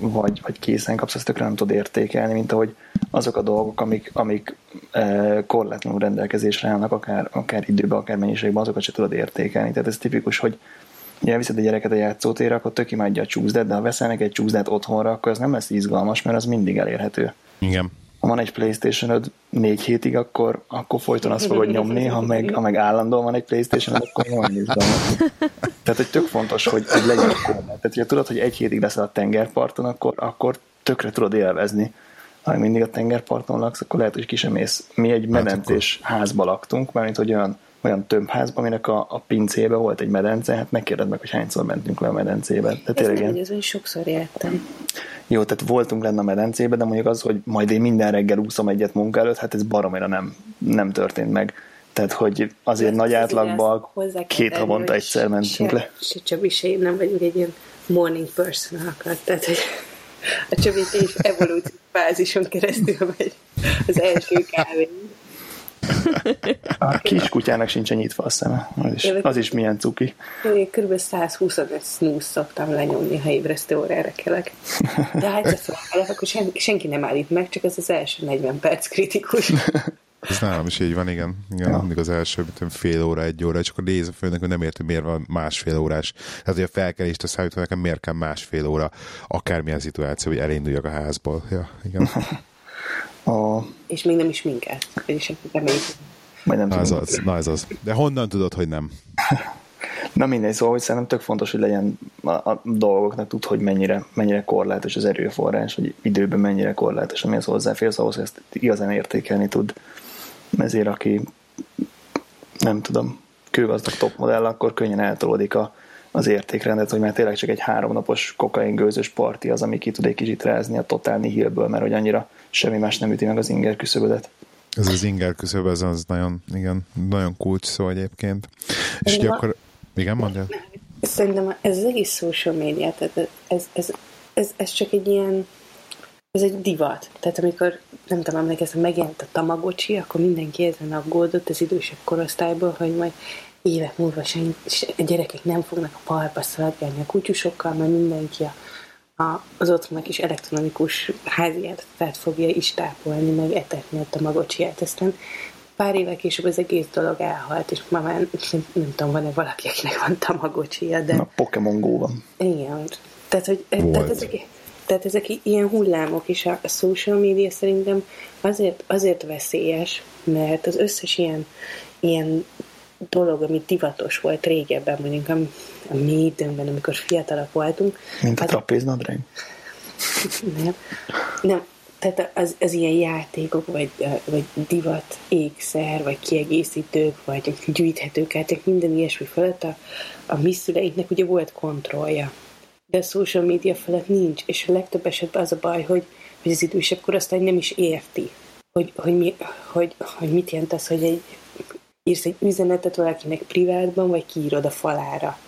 Speaker 3: vagy, vagy készen kapsz, azt tökre nem tud értékelni, mint ahogy azok a dolgok, amik, amik e, korlátlanul rendelkezésre állnak, akár, akár időben, akár mennyiségben, azokat se tudod értékelni. Tehát ez tipikus, hogy elviszed a gyereket a játszótérre, akkor tök imádja a csúszdát, de ha veszel neki egy csúszdát otthonra, akkor az nem lesz izgalmas, mert az mindig elérhető.
Speaker 1: Igen
Speaker 3: ha van egy playstation négy hétig, akkor, akkor folyton azt fogod nyomni, ha meg, ha meg állandóan van egy playstation akkor nagyon izgalmas. Tehát, hogy tök fontos, hogy, hogy legyen korlát. Tehát, hogyha tudod, hogy egy hétig leszel a tengerparton, akkor, akkor tökre tudod élvezni. Ha mindig a tengerparton laksz, akkor lehet, hogy ki sem mész. Mi egy hát medencés házba laktunk, mármint, hogy olyan olyan tömbházban, aminek a, a pincébe volt egy medence, hát megkérded meg, hogy hányszor mentünk le a medencébe.
Speaker 2: Tehát tényleg nem, hogy sokszor jártam.
Speaker 3: Jó, tehát voltunk lenne a medencébe, de mondjuk az, hogy majd én minden reggel úszom egyet munka előtt, hát ez baromira nem, nem történt meg. Tehát, hogy azért nagy átlagban két havonta egyszer mentünk se, le.
Speaker 2: Se Csabi, se én nem vagyunk egy ilyen morning person tehát hogy a Csabi is evolúció fázison keresztül megy az első kávé.
Speaker 3: A kiskutyának sincsen nyitva a szeme. Az is, az is milyen cuki.
Speaker 2: Én kb. 125 snooze szoktam lenyomni, ha ébresztő órára kelek. De hát egyszer felkelek, akkor sen, senki nem állít meg, csak ez az első 40 perc kritikus.
Speaker 1: Ez nálam is így van, igen. igen ja. mindig az első mint fél óra, egy óra, és akkor nézem főnek, hogy nem értem, miért van másfél órás. Tehát, hogy a felkelést a számítva nekem miért kell másfél óra, akármilyen szituáció, hogy elinduljak a házból. Ja, igen.
Speaker 2: A... És még nem is minket. És
Speaker 3: Majd nem
Speaker 1: na, ez az, na ez az. De honnan tudod, hogy nem?
Speaker 3: Na mindegy, szóval hogy szerintem tök fontos, hogy legyen a, a dolgoknak tud, hogy mennyire, mennyire korlátos az erőforrás, hogy időben mennyire korlátos, amihez hozzáférsz, ahhoz, hogy ezt igazán értékelni tud. Ezért aki nem tudom, kőgazdag top modell, akkor könnyen eltolódik a, az értékrendet, hogy már tényleg csak egy háromnapos kokain gőzös parti az, ami ki tud egy kicsit rázni a totál nihilből, mert hogy annyira semmi más nem üti meg az inger küszöbödet.
Speaker 1: Ez az inger küszöb, ez az nagyon, igen, nagyon kulcs szó egyébként. És ugye akkor, igen, mondja?
Speaker 2: Szerintem ez az egész social media, tehát ez, ez, ez, ez csak egy ilyen ez egy divat. Tehát amikor, nem tudom, emlékeztem, megjelent a Tamagocsi, akkor mindenki ezen aggódott az idősebb korosztályból, hogy majd évek múlva sen, a gyerekek nem fognak a parkba szaladgálni a kutyusokkal, mert mindenki a a, az otthonnak is elektronikus háziállát fogja is tápolni, meg etetni a tamagocsiát. Aztán pár éve később az egész dolog elhalt, és ma már nem tudom, van-e valaki, akinek van tamagocsia, de...
Speaker 3: Na, Pokémon Go van.
Speaker 2: Igen. Tehát, hogy, tehát ezek, tehát ezek ilyen hullámok, és a, a social media szerintem azért, azért veszélyes, mert az összes ilyen, ilyen dolog, ami divatos volt régebben, mondjuk a, a mi időnkben, amikor fiatalak voltunk.
Speaker 3: Mint a az... trapéznadrág?
Speaker 2: Nem. Nem, tehát az, az ilyen játékok, vagy, vagy divat, ékszer, vagy kiegészítők, vagy gyűjthetőkártyák, minden ilyesmi felett a, a mi szüleinknek ugye volt kontrollja. De a social media felett nincs, és a legtöbb esetben az a baj, hogy, hogy az idősebb korosztály nem is érti, hogy, hogy, mi, hogy, hogy mit jelent az, hogy egy, írsz egy üzenetet valakinek privátban, vagy kiírod a falára.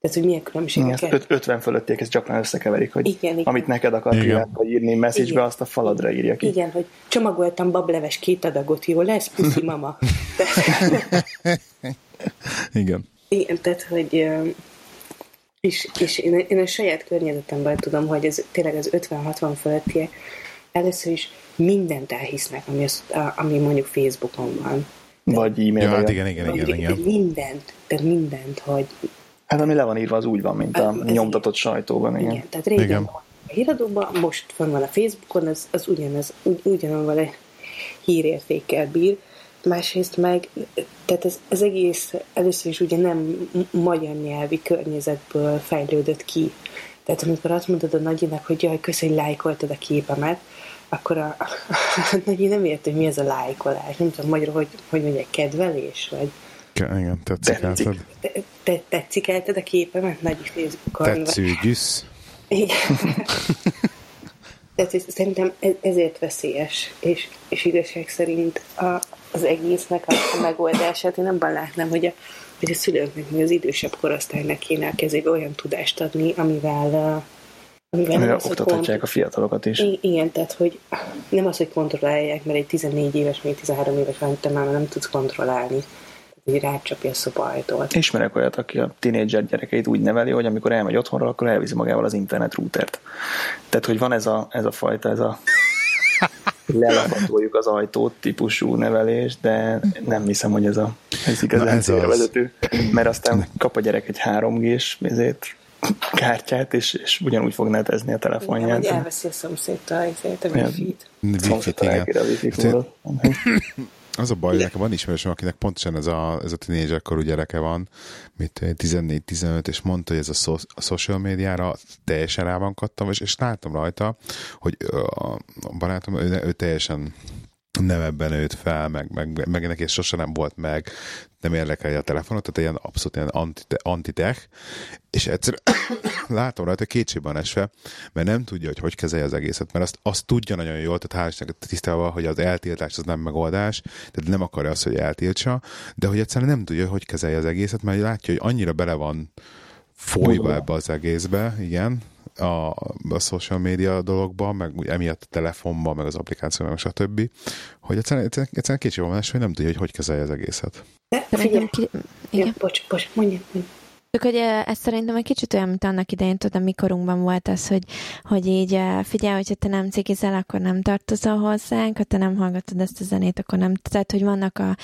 Speaker 2: Tehát, hogy milyen különbségek.
Speaker 3: Igen, 50 fölöttiek ezt gyakran összekeverik, hogy igen, igen. amit neked akar privátba írni message azt a faladra írja ki.
Speaker 2: Igen, hogy csomagoltam bableves két adagot, jó lesz? Puszi mama.
Speaker 1: igen.
Speaker 2: Igen, tehát, hogy és, és én, én a saját környezetemben tudom, hogy ez tényleg az 50-60 fölöttiek először is mindent elhisznek, ami, az, ami mondjuk Facebookon van.
Speaker 3: Vagy e-mail.
Speaker 1: Ja, hát igen, igen, igen, igen.
Speaker 2: Mindent, tehát mindent, hogy...
Speaker 3: Hát ami le van írva, az úgy van, mint a ez nyomtatott igen. sajtóban. Igen,
Speaker 2: igen tehát régen igen. a híradóban, most van van a Facebookon, az, az ugyanaz, ugy, ugyanaz vele hírértékkel bír. Másrészt meg, tehát ez, ez egész először is ugye nem magyar nyelvi környezetből fejlődött ki. Tehát amikor azt mondod a nagyinak, hogy jaj, köszönj, lájkoltad a képemet, akkor a, Nagyi nem ért, hogy mi ez a lájkolás. Nem tudom magyarul, hogy, hogy mondják, kedvelés, vagy...
Speaker 1: Igen, tetszik
Speaker 2: tetszik, te, te, tetszik elted a képemet Nagyi Facebookon?
Speaker 1: Tetszőgyűsz.
Speaker 2: Igen. Tehát szerintem ezért veszélyes, és, és igazság szerint a, az egésznek a, a megoldását én abban látnám, hogy a, hogy a szülőknek, meg az idősebb korosztálynak kéne a kezébe olyan tudást adni, amivel
Speaker 3: amivel az, oktathatják kont- a fiatalokat is.
Speaker 2: Igen, tehát hogy nem az, hogy kontrollálják, mert egy 14 éves, még 13 éves van, te már nem tudsz kontrollálni. Tehát, hogy rácsapja a szobajtót.
Speaker 3: Ismerek olyat, aki a tínédzser gyerekeit úgy neveli, hogy amikor elmegy otthonra, akkor elviszi magával az internet routert. Tehát, hogy van ez a, ez a fajta, ez a lelapatoljuk az ajtót típusú nevelés, de nem hiszem, hogy ez, a, ez igazán ez vezető. Mert aztán kap a gyerek egy 3G-s kártyát, és, és ugyanúgy fog netezni a telefonját.
Speaker 2: Igen, elveszi a szomszédtól a wifi-t.
Speaker 1: Wifi-t, igen. Az a baj, hogy nekem van ismerősöm, akinek pontosan ez a, ez a tínézserkorú gyereke van, mint 14-15, és mondta, hogy ez a, szo- a social médiára teljesen rá van kattam, és, és láttam rajta, hogy a, a barátom, ő, ő teljesen nem ebben nőtt fel, meg, meg, meg neki ez sosem nem volt meg, nem érdekel a telefonot, tehát ilyen abszolút ilyen antitech, és egyszer látom rajta kétségben esve, mert nem tudja, hogy hogy kezelje az egészet, mert azt, azt tudja nagyon jól, tehát hál' tisztában, hogy az eltiltás az nem megoldás, tehát nem akarja azt, hogy eltiltsa, de hogy egyszerűen nem tudja, hogy kezelje az egészet, mert látja, hogy annyira bele van folyva ebbe az egészbe, igen, a, a social media dologba, meg úgy emiatt a telefonban, meg az applikáció, meg stb., hogy egyszerűen, egyszerűen, egyszerűen kicsi van, hogy nem tudja, hogy hogy kezelje az egészet.
Speaker 2: De, de figyelj, ki... igen. Ja, bocs, bocs, mondja, mondja.
Speaker 4: Csak hogy ez szerintem egy kicsit olyan, mint annak idején, tudom, mikorunkban volt az, hogy, hogy így figyelj, hogyha te nem cigizel, akkor nem tartozol hozzánk, ha te nem hallgatod ezt a zenét, akkor nem. Tehát, hogy vannak a,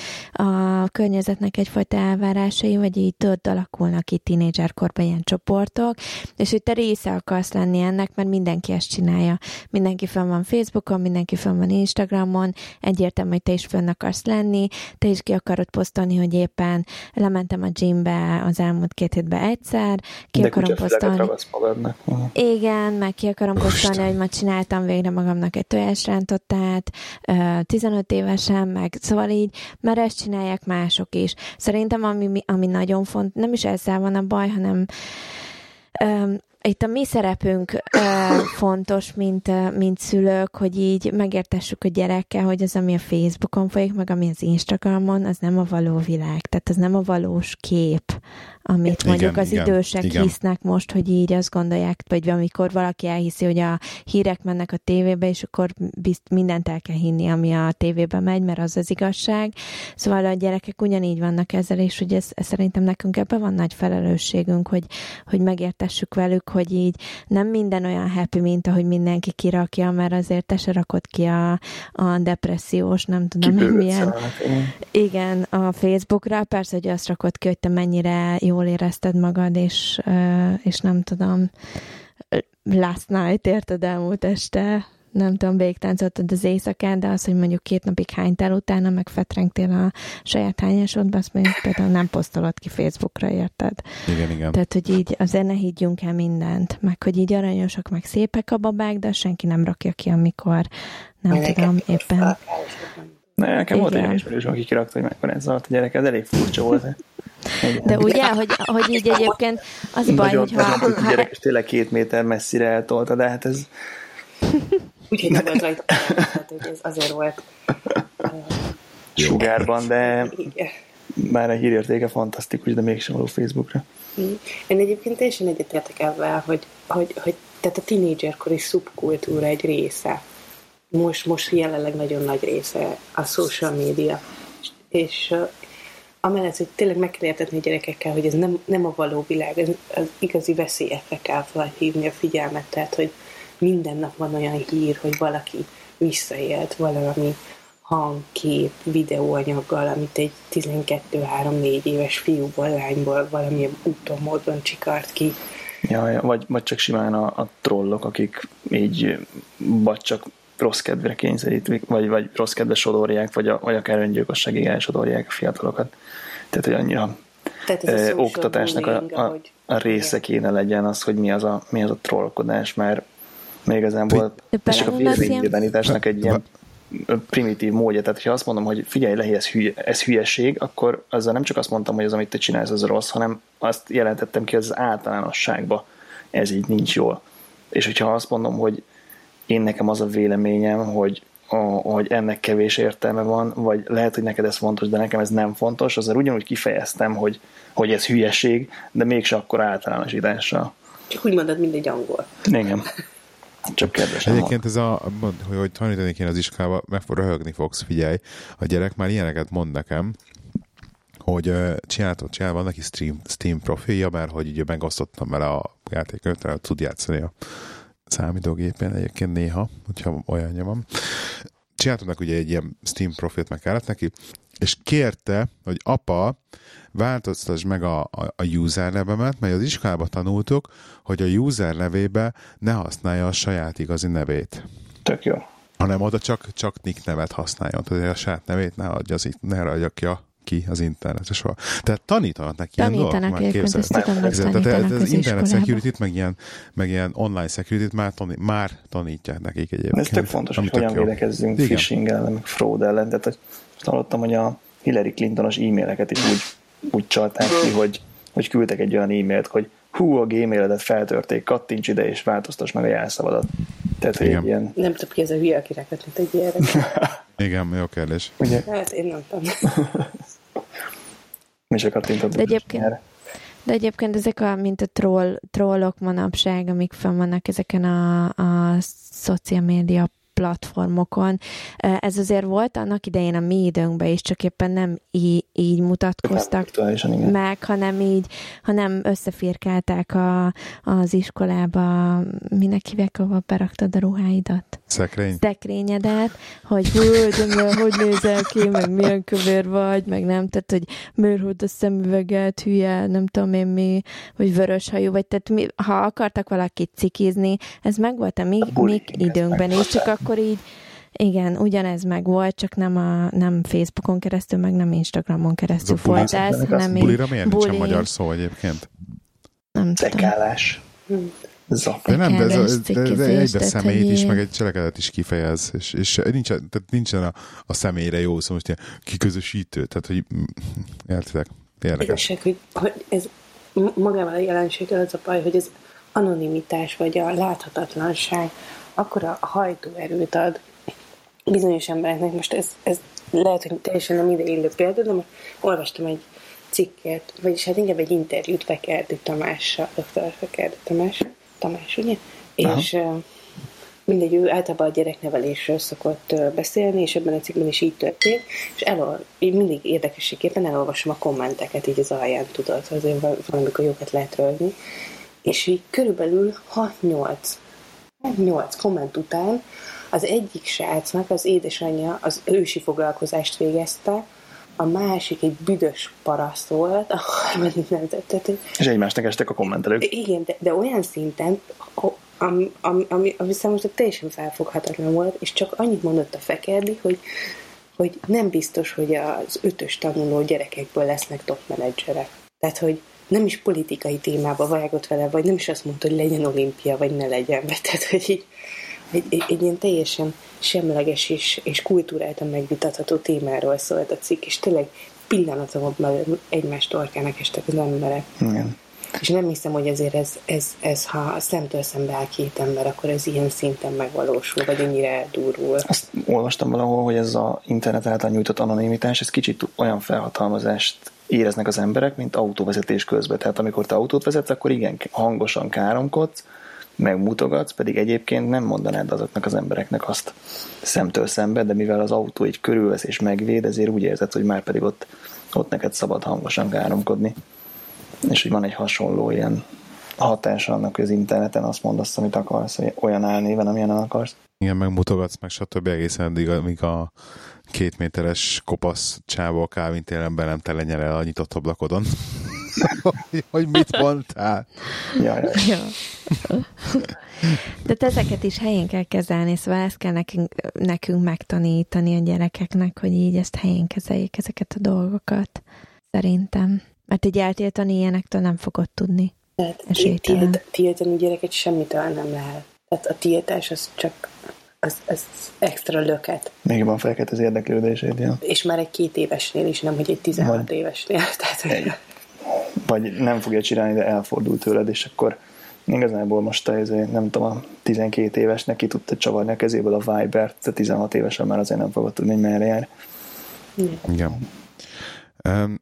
Speaker 4: a környezetnek egyfajta elvárásai, vagy így tudod, alakulnak itt tínédzserkorban ilyen csoportok, és hogy te része akarsz lenni ennek, mert mindenki ezt csinálja. Mindenki fönn van Facebookon, mindenki fönn van Instagramon, egyértelmű, hogy te is fönn akarsz lenni, te is ki akarod posztolni, hogy éppen lementem a gymbe az elmúlt két két hétben egyszer, ki
Speaker 3: De
Speaker 4: akarom posztolni. Igen, meg ki akarom posztolni, hogy ma csináltam végre magamnak egy tojásrántottát, 15 évesen, meg szóval így, mert ezt csinálják mások is. Szerintem ami, ami nagyon font, nem is ezzel van a baj, hanem itt a mi szerepünk ö, fontos, mint, mint szülők, hogy így megértessük a gyerekkel, hogy az, ami a Facebookon folyik, meg ami az Instagramon, az nem a való világ, tehát az nem a valós kép amit igen, mondjuk az igen, idősek igen. hisznek most, hogy így azt gondolják, vagy amikor valaki elhiszi, hogy a hírek mennek a tévébe, és akkor bizt, mindent el kell hinni, ami a tévébe megy, mert az az igazság. Szóval a gyerekek ugyanígy vannak ezzel, és hogy ez, ez szerintem nekünk ebben van nagy felelősségünk, hogy, hogy megértessük velük, hogy így nem minden olyan happy, mint ahogy mindenki kirakja, mert azért te se rakod ki a, a depressziós, nem tudom, hogy milyen. Igen, a Facebookra, persze, hogy azt rakod ki, hogy te mennyire jól érezted magad, és, és nem tudom, last night, érted, elmúlt este, nem tudom, végtáncoltad az éjszakán, de az, hogy mondjuk két napig hánytál utána, meg fetrengtél a saját hányásodba, azt mondjuk például nem posztolod ki Facebookra, érted?
Speaker 1: Igen, igen.
Speaker 4: Tehát, hogy így azért ne higgyünk el mindent, meg hogy így aranyosak, meg szépek a babák, de senki nem rakja ki, amikor nem tudom, éppen...
Speaker 3: Ne, nekem volt egy ismerős, aki kirakta, hogy mekkora ez a gyerek, ez elég furcsa volt.
Speaker 4: De ugye, hogy, hogy így egyébként az baj,
Speaker 3: nagyon,
Speaker 4: hogy ha...
Speaker 3: Nagyon ha, gyerek, és tényleg két méter messzire eltolta, de hát ez...
Speaker 2: Úgyhogy nem volt rajta, hát, hogy ez azért volt
Speaker 3: sugárban, de már a hírértéke fantasztikus, de mégsem való Facebookra.
Speaker 2: Én egyébként teljesen egyetértek ebben, hogy, hogy, hogy tehát a tínédzserkori szubkultúra egy része. Most, most jelenleg nagyon nagy része a social media. És, amellett, hogy tényleg meg kell értetni a gyerekekkel, hogy ez nem, nem a való világ, ez az igazi veszélyekre kell felhívni a figyelmet, tehát, hogy minden nap van olyan hír, hogy valaki visszaélt valami hangkép, videóanyaggal, amit egy 12-3-4 éves fiúból, lányból valamilyen úton, módon csikart ki.
Speaker 3: Ja, vagy, vagy csak simán a, a trollok, akik így vagy csak rossz kedvre kényszerítik, vagy, vagy rossz kedve sodorják, vagy, a, vagy akár öngyilkosságig elsodorják a fiatalokat. Tehát, hogy annyira Tehát ez ö, oktatásnak a, a, a része kéne legyen az, hogy mi az a, mi az a trollkodás, mert még igazából ez csak a véleménynyilvánításnak egy ilyen primitív módja. Tehát, ha azt mondom, hogy figyelj le, ez, hülye, ez hülyeség, akkor azzal nem csak azt mondtam, hogy az, amit te csinálsz, az rossz, hanem azt jelentettem ki az általánosságba. Ez így nincs jól. És hogyha azt mondom, hogy én nekem az a véleményem, hogy a, hogy ennek kevés értelme van, vagy lehet, hogy neked ez fontos, de nekem ez nem fontos, azért ugyanúgy kifejeztem, hogy, hogy ez hülyeség, de mégse akkor általánosítással.
Speaker 2: Csak úgy mondod, mint egy angol.
Speaker 3: Igen. Csak kedves.
Speaker 1: Egyébként ez a, hogy, hogy tanítani kéne az iskolába, meg fog röhögni fogsz, figyelj. A gyerek már ilyeneket mond nekem, hogy uh, csináltam, csinál, van neki Steam, Steam profilja, mert hogy ugye megosztottam vele a játékönyvet, tud játszani a számítógépen egyébként néha, hogyha olyanja van. Csináltam neki ugye egy ilyen Steam profilt, meg kellett neki, és kérte, hogy apa, változtass meg a, a, a user nevemet, mert az iskolában tanultuk, hogy a user nevébe ne használja a saját igazi nevét.
Speaker 3: Tök jó.
Speaker 1: Hanem oda csak, csak nick nevet használjon. Tehát a saját nevét ne adja, az, ne adja ki a ki az internetre soha. Tehát tanítanak neki
Speaker 4: ilyen dolgok, már képzeld. Tehát
Speaker 1: az internet security meg ilyen, meg ilyen online security már, tanít, már tanítják nekik egyébként.
Speaker 3: Ez tök fontos, hogy hogyan védekezzünk phishing ellen, meg fraud ellen. Tehát hogy hallottam, hogy a Hillary Clintonos e-maileket is úgy, úgy csalták ki, hogy, hogy küldtek egy olyan e-mailt, hogy hú, a gmailedet feltörték, kattints ide és változtass meg a jelszavadat. Tehát
Speaker 2: Igen. egy ilyen... Nem tudom ki ez a hülye, aki mint egy ilyenre.
Speaker 1: Igen, jó kérdés.
Speaker 2: Ugye? Hát én nem tudom.
Speaker 3: Mi se kattintottuk.
Speaker 4: De egyébként, de egyébként ezek a, mint a troll, trollok manapság, amik fenn vannak ezeken a, a social média platformokon. Ez azért volt annak idején a mi időnkben is, csak éppen nem így, így mutatkoztak meg, hanem így, hanem összefirkálták a, az iskolába, minek hívják, ahol beraktad a ruháidat?
Speaker 1: Szekrény.
Speaker 4: Szekrényedet, hogy hogy, hogy nézel ki, meg milyen kövér vagy, meg nem, tehát, hogy miért a szemüveget, hülye, nem tudom én mi, vagy vörös hajú, vagy tehát mi, ha akartak valakit cikizni, ez meg volt a mi, mi időnkben is, csak akkor így igen, ugyanez meg volt, csak nem, a, nem Facebookon keresztül, meg nem Instagramon keresztül volt ez, hanem
Speaker 1: így... Bulira miért buli... nincs a magyar szó egyébként?
Speaker 4: Nem
Speaker 3: tudom. Tekálás.
Speaker 1: De nem, de ez, de, de egybe személyt is, meg egy cselekedet is kifejez, és, és nincsen, tehát nincsen a, a személyre jó szó, most ilyen kiközösítő, tehát hogy értitek, érdekes.
Speaker 2: Igazság, hogy, hogy ez magával a jelenséggel az a baj, hogy ez anonimitás, vagy a láthatatlanság akkor a hajtóerőt ad bizonyos embereknek. Most ez, ez lehet, hogy teljesen nem ide illő példa, de most olvastam egy cikket, vagyis hát inkább egy interjút Fekerdi Tamással, dr. Fekerdi Tamás, Tamás, ugye? Aha. És mindegy, ő általában a gyereknevelésről szokott beszélni, és ebben a cikkben is így történt, és elol, én mindig érdekességképpen elolvasom a kommenteket így az alján, tudod, azért valamikor jókat lehet rölni, és így körülbelül 6-8 8 komment után az egyik srácnak az édesanyja az ősi foglalkozást végezte, a másik egy büdös paraszt volt, a harmadik nem tettet.
Speaker 3: És egymásnak estek a kommentelők.
Speaker 2: Igen, de, de olyan szinten, ami, ami, ami, ami számomra teljesen felfoghatatlan volt, és csak annyit mondott a Fekerdi, hogy, hogy nem biztos, hogy az ötös tanuló gyerekekből lesznek top menedzserek. Tehát, hogy nem is politikai témába vágott vele, vagy nem is azt mondta, hogy legyen olimpia, vagy ne legyen. Tehát, hogy így, egy, egy, egy ilyen teljesen semleges és, és kultúráltan megvitatható témáról szólt a cikk, és tényleg pillanatomban egymást torkának estek az emberek. Igen. És nem hiszem, hogy ezért ez, ez, ez, ha szemtől szembe áll két ember, akkor ez ilyen szinten megvalósul, vagy ennyire eldurul.
Speaker 3: Azt olvastam valahol, hogy ez az internet által nyújtott anonimitás, ez kicsit olyan felhatalmazást éreznek az emberek, mint autóvezetés közben. Tehát amikor te autót vezetsz, akkor igen, hangosan káromkodsz, megmutogatsz, pedig egyébként nem mondanád azoknak az embereknek azt szemtől szembe, de mivel az autó egy körülvesz és megvéd, ezért úgy érzed, hogy már pedig ott, ott neked szabad hangosan káromkodni. És hogy van egy hasonló ilyen hatása annak, hogy az interneten azt mondasz, amit akarsz, hogy olyan álnéven, amilyen akarsz.
Speaker 1: Igen, megmutogatsz, meg stb. egészen addig, amíg a két méteres kopasz csávó a Calvin télen be nem telenyer el a nyitott ablakodon. hogy mit mondtál?
Speaker 3: Ja.
Speaker 4: De ezeket is helyén kell kezelni, szóval ezt kell nekünk, nekünk megtanítani a gyerekeknek, hogy így ezt helyén kezeljék ezeket a dolgokat. Szerintem. Mert így eltiltani ilyenektől nem fogod tudni.
Speaker 2: Tehát tiltani gyereket semmitől nem lehet. Tehát a tiltás az csak az, az extra löket.
Speaker 3: Még van felkelt az érdeklődését, ja.
Speaker 2: És már egy két évesnél is, nem hogy egy 16 vagy, évesnél. Tehát, egy,
Speaker 3: vagy nem fogja csinálni, de elfordul tőled, és akkor igazából most a, nem tudom, a 12 évesnek ki tudta csavarni a kezéből a Viber, de 16 évesen már azért nem fogod tudni, hogy merre jár.
Speaker 1: Igen. Igen.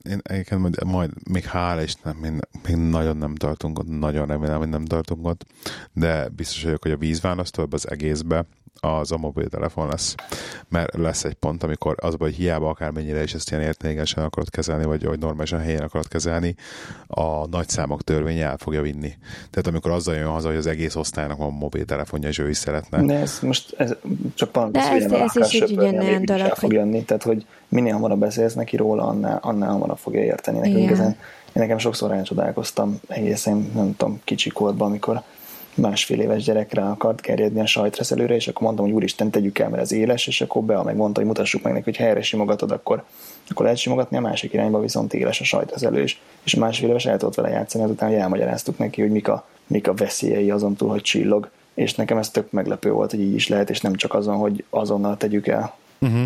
Speaker 1: Én egyébként majd, majd még hála nem, még, még nagyon nem tartunk ott, nagyon remélem, hogy nem tartunk ott, de biztos vagyok, hogy a vízválasztó az egészbe az a mobiltelefon lesz. Mert lesz egy pont, amikor az, hogy hiába akármennyire is ezt ilyen értékesen akarod kezelni, vagy, vagy normálisan helyen akarod kezelni, a nagy számok törvénye el fogja vinni. Tehát amikor azzal jön haza, hogy az egész osztálynak van mobiltelefonja, és ő is szeretne.
Speaker 3: De ez most ez csak pont De ez, ez is egy ugyanilyen dolog. Fog jönni, tehát hogy minél hamarabb beszélsz neki róla, annál, annál hamarabb fogja érteni. Nekünk ezen, én nekem sokszor rácsodálkoztam egészen, nem tudom, kicsi korban, amikor másfél éves gyerekre akart kerjedni a sajtreszelőre, és akkor mondtam, hogy úristen, tegyük el, mert ez éles, és akkor Bea megmondta, hogy mutassuk meg neki, hogy helyre simogatod, akkor, akkor lehet simogatni, a másik irányba viszont éles a sajtreszelő is. És másfél éves el tudott vele játszani, azután hogy elmagyaráztuk neki, hogy mik a, mik a veszélyei azon túl, hogy csillog. És nekem ez tök meglepő volt, hogy így is lehet, és nem csak azon, hogy azonnal tegyük el. Uh-huh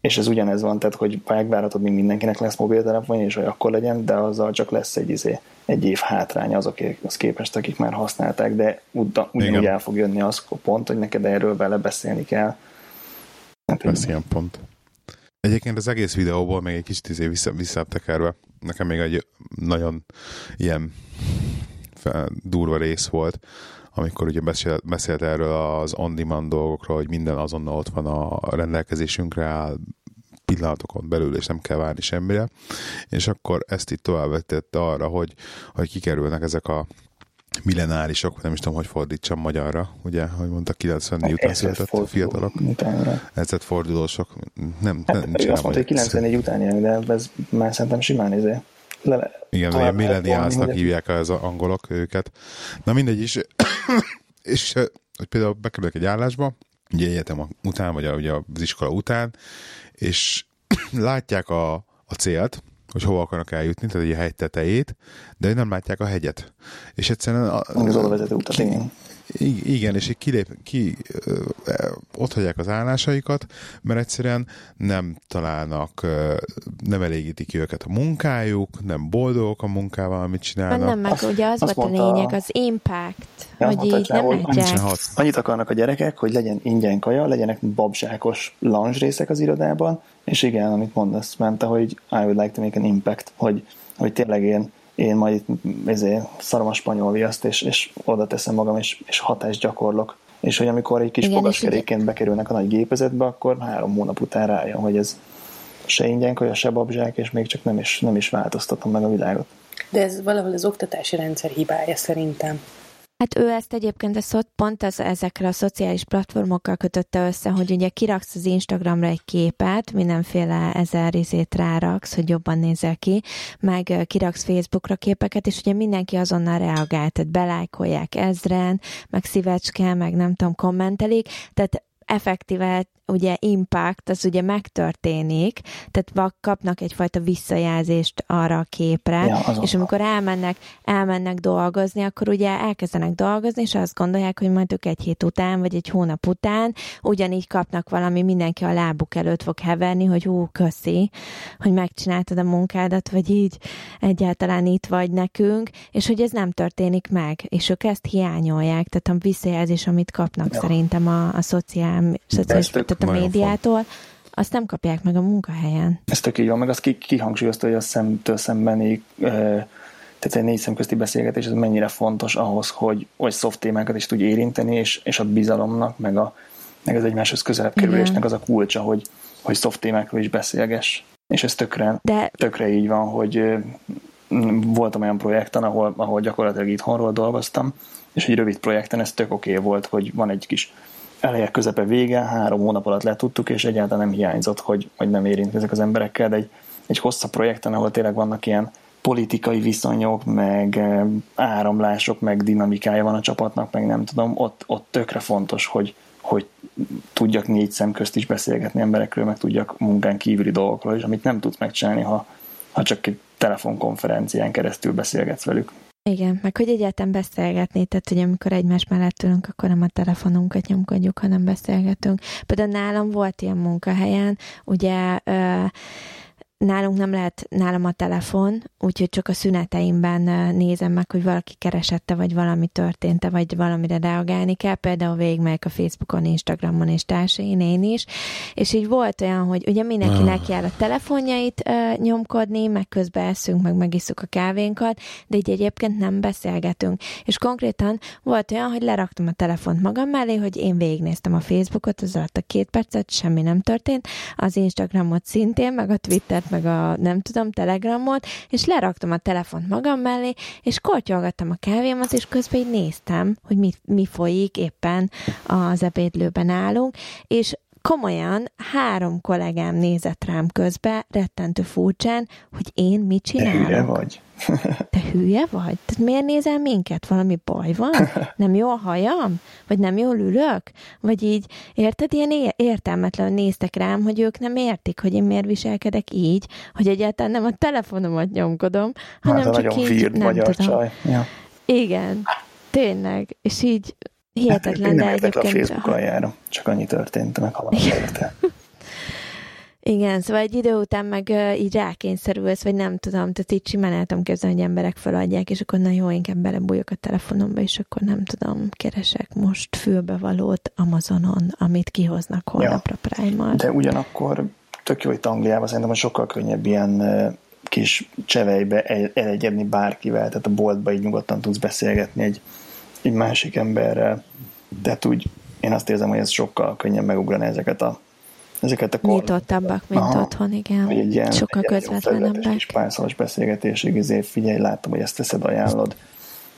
Speaker 3: és ez ugyanez van, tehát hogy megvárhatod, míg mindenkinek lesz mobiltelefonja, és hogy akkor legyen, de azzal csak lesz egy, izé, egy év hátrány azok, az képest, akik már használták, de ugyanúgy el fog jönni az a pont, hogy neked erről vele beszélni kell.
Speaker 1: Hát, lesz ilyen pont. Egyébként az egész videóból még egy kicsit izé vissza, visszatekerve, nekem még egy nagyon ilyen durva rész volt, amikor ugye beszélt, beszélt erről az on-demand dolgokról, hogy minden azonnal ott van a rendelkezésünkre áll, pillanatokon belül, és nem kell várni semmire. És akkor ezt itt továbbvetette arra, hogy, hogy kikerülnek ezek a millenárisok, nem is tudom, hogy fordítsam magyarra, ugye, hogy mondta, 94 után született a fiatalok. Ezet fordulósok. Nem,
Speaker 3: hát, nem, azt mondta, hogy 94 után jön, de ez már szerintem simán izé.
Speaker 1: Le, Igen, ilyen milleniálsznak hívják az angolok őket. Na mindegy is, és hogy például bekerülök egy állásba, ugye egyetem után, vagy a, ugye az iskola után, és látják a, a célt, hogy hova akarnak eljutni, tehát egy hegy tetejét, de nem látják a hegyet. És egyszerűen... A,
Speaker 3: az oda vezető utat, igen.
Speaker 1: Igen, és így kilép, ki, ott hagyják az állásaikat, mert egyszerűen nem találnak, nem elégítik ki őket a munkájuk, nem boldogok a munkával, amit csinálnak.
Speaker 4: Nem, meg ugye az Azt volt mondta, a lényeg, az impact, ja, hogy így nem
Speaker 3: látják. Annyit akarnak a gyerekek, hogy legyen ingyen kaja, legyenek babzsákos lunch részek az irodában, és igen, amit mondasz, ment, hogy I would like to make an impact, hogy, hogy tényleg én én majd itt ezért szarom a spanyol viaszt, és, és oda teszem magam, és, és hatást gyakorlok. És hogy amikor egy kis fogaskerékként bekerülnek a nagy gépezetbe, akkor három hónap után rájön, hogy ez se ingyen kaja, se babzsák, és még csak nem is, nem is változtatom meg a világot.
Speaker 2: De ez valahol az oktatási rendszer hibája szerintem.
Speaker 4: Hát ő ezt egyébként ezt pont az, ezekre a szociális platformokkal kötötte össze, hogy ugye kiraksz az Instagramra egy képet, mindenféle ezer izét ráraksz, hogy jobban nézel ki, meg kiraksz Facebookra képeket, és ugye mindenki azonnal reagál, tehát belájkolják ezren, meg szívecske, meg nem tudom, kommentelik, tehát effektíve ugye impact, az ugye megtörténik, tehát kapnak egyfajta visszajelzést arra a képre, ja, és amikor elmennek, elmennek dolgozni, akkor ugye elkezdenek dolgozni, és azt gondolják, hogy majd ők egy hét után, vagy egy hónap után ugyanígy kapnak valami, mindenki a lábuk előtt fog heverni, hogy hú, köszi, hogy megcsináltad a munkádat, vagy így egyáltalán itt vagy nekünk, és hogy ez nem történik meg, és ők ezt hiányolják, tehát a visszajelzés, amit kapnak ja. szerintem a, a szociál, szociális, tehát a médiától, azt nem kapják meg a munkahelyen.
Speaker 3: Ez tök így van, meg azt kihangsúlyozta, hogy a szemtől szembeni tehát egy négy szemközti beszélgetés ez mennyire fontos ahhoz, hogy, hogy soft témákat is tudj érinteni, és, és a bizalomnak, meg, a, meg az egymáshoz közelebb kerülésnek az a kulcsa, hogy, hogy soft témákról is beszélgess. És ez tökre, De... tökre így van, hogy voltam olyan projekten, ahol, ahol gyakorlatilag itthonról dolgoztam, és egy rövid projekten ez tök oké okay volt, hogy van egy kis eleje, közepe, vége, három hónap alatt letudtuk, és egyáltalán nem hiányzott, hogy, hogy nem érint ezek az emberekkel, de egy, egy hosszabb projekten, ahol tényleg vannak ilyen politikai viszonyok, meg eh, áramlások, meg dinamikája van a csapatnak, meg nem tudom, ott, ott tökre fontos, hogy, hogy tudjak négy szem közt is beszélgetni emberekről, meg tudjak munkán kívüli dolgokról is, amit nem tudsz megcsinálni, ha, ha csak egy telefonkonferencián keresztül beszélgetsz velük.
Speaker 4: Igen, meg hogy egyáltalán beszélgetni, tehát hogy amikor egymás mellett ülünk, akkor nem a telefonunkat nyomkodjuk, hanem beszélgetünk. Például nálam volt ilyen munkahelyen, ugye nálunk nem lehet nálam a telefon, úgyhogy csak a szüneteimben nézem meg, hogy valaki keresette, vagy valami történt vagy valamire reagálni kell. Például végigmegyek a Facebookon, Instagramon és társain, én is. És így volt olyan, hogy ugye mindenkinek ah. jár a telefonjait uh, nyomkodni, meg közben eszünk, meg megisszuk a kávénkat, de így egyébként nem beszélgetünk. És konkrétan volt olyan, hogy leraktam a telefont magam mellé, hogy én végignéztem a Facebookot, az alatt a két percet, semmi nem történt, az Instagramot szintén, meg a Twittert meg a nem tudom, telegramot, és leraktam a telefont magam mellé, és kortyolgattam a kávémat, és közben így néztem, hogy mi, mi folyik éppen az ebédlőben állunk, és komolyan három kollégám nézett rám közbe, rettentő furcsán, hogy én mit csinálok.
Speaker 3: Hülye vagy.
Speaker 4: Te hülye vagy? Tehát miért nézel minket? Valami baj van? Nem jó a hajam? Vagy nem jól ülök? Vagy így, érted, ilyen értelmetlen néztek rám, hogy ők nem értik, hogy én miért viselkedek így, hogy egyáltalán nem a telefonomat nyomkodom, hanem hát, csak így, nem tudom. Csaj. Ja. Igen, tényleg. És így Hihetetlen,
Speaker 3: de egyébként... a Facebook aljára, csak annyi történt, meg halad
Speaker 4: Igen, szóval egy idő után meg így rákényszerülsz, vagy nem tudom, tehát így simán el tudom képzelni, hogy emberek feladják, és akkor na jó, inkább belebújok a telefonomba, és akkor nem tudom, keresek most fülbevalót Amazonon, amit kihoznak holnapra ja. prime
Speaker 3: De ugyanakkor tök jó, hogy Angliában szerintem sokkal könnyebb ilyen kis csevejbe elegyedni bárkivel, tehát a boltba így nyugodtan tudsz beszélgetni egy egy másik emberrel. Tehát úgy én azt érzem, hogy ez sokkal könnyebb megugrani ezeket a ezeket a
Speaker 4: kor... Nyitottabbak, mint Aha, otthon, igen. Egy ilyen, sokkal közvetlenebbek.
Speaker 3: kis párszalos beszélgetésig, ezért figyelj, látom, hogy ezt teszed, ajánlod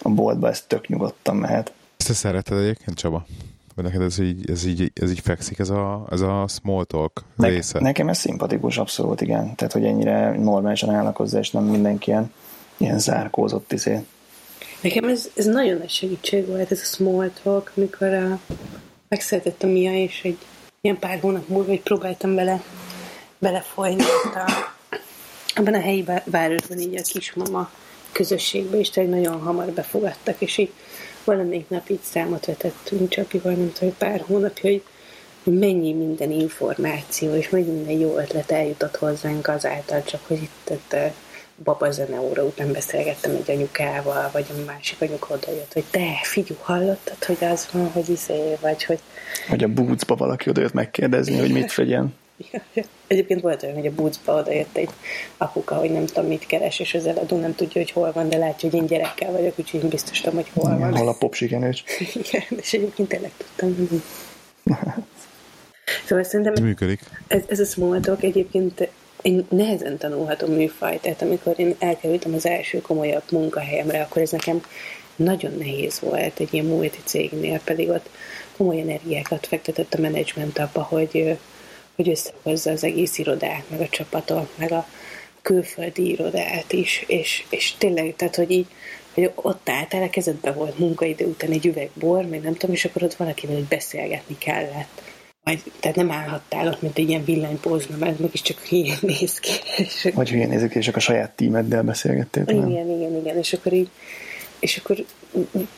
Speaker 3: a boltba, ez tök nyugodtan mehet.
Speaker 1: Ezt te szereted egyébként, Csaba? Vagy neked ez így, ez így, ez így fekszik, ez a, ez a small talk ne, része?
Speaker 3: Nekem ez szimpatikus, abszolút, igen. Tehát, hogy ennyire normálisan állnak hozzá, és nem mindenki ilyen, ilyen zárkózott izé
Speaker 2: Nekem ez, ez nagyon nagy segítség volt, ez a small talk, amikor a, megszületett a Mia, és egy ilyen pár hónap múlva, hogy próbáltam vele belefolyni a, abban a helyi városban így a kismama közösségbe, és tényleg nagyon hamar befogadtak, és így valamelyik nap így számot vetettünk Csapival, nem tudom, pár hónapja, hogy mennyi minden információ és mennyi minden jó ötlet eljutott hozzánk azáltal, csak hogy itt, itt baba zene óra után beszélgettem egy anyukával, vagy a másik anyuka odajött, hogy te, figyú, hallottad, hogy az van, hogy izé, vagy hogy...
Speaker 3: Vagy a búcba valaki odajött megkérdezni, hogy mit fegyen.
Speaker 2: Egyébként volt olyan, hogy a búcba odajött egy apuka, hogy nem tudom mit keres, és az eladó nem tudja, hogy hol van, de látja, hogy én gyerekkel vagyok, úgyhogy én biztos tudom, hogy hol van.
Speaker 3: Hol a popsikenős.
Speaker 2: Igen, és egyébként tényleg tudtam. szóval szerintem
Speaker 1: ez működik.
Speaker 2: Ez, ez a small talk egyébként egy nehezen tanulható műfaj, tehát amikor én elkerültem az első komolyabb munkahelyemre, akkor ez nekem nagyon nehéz volt egy ilyen multi cégnél, pedig ott komoly energiákat fektetett a menedzsment abba, hogy, hogy összehozza az egész irodát, meg a csapatot, meg a külföldi irodát is, és, és tényleg, tehát, hogy így, hogy ott álltál, a kezedbe volt munkaidő után egy üveg bor, meg nem tudom, és akkor ott valakivel hogy beszélgetni kellett vagy, tehát nem állhattál ott, mint egy ilyen villanypózna, mert meg is csak hülyén néz ki.
Speaker 3: És vagy hülyén nézik, és csak a saját tímeddel beszélgettél.
Speaker 2: Igen, nem? igen, igen, és akkor így, és akkor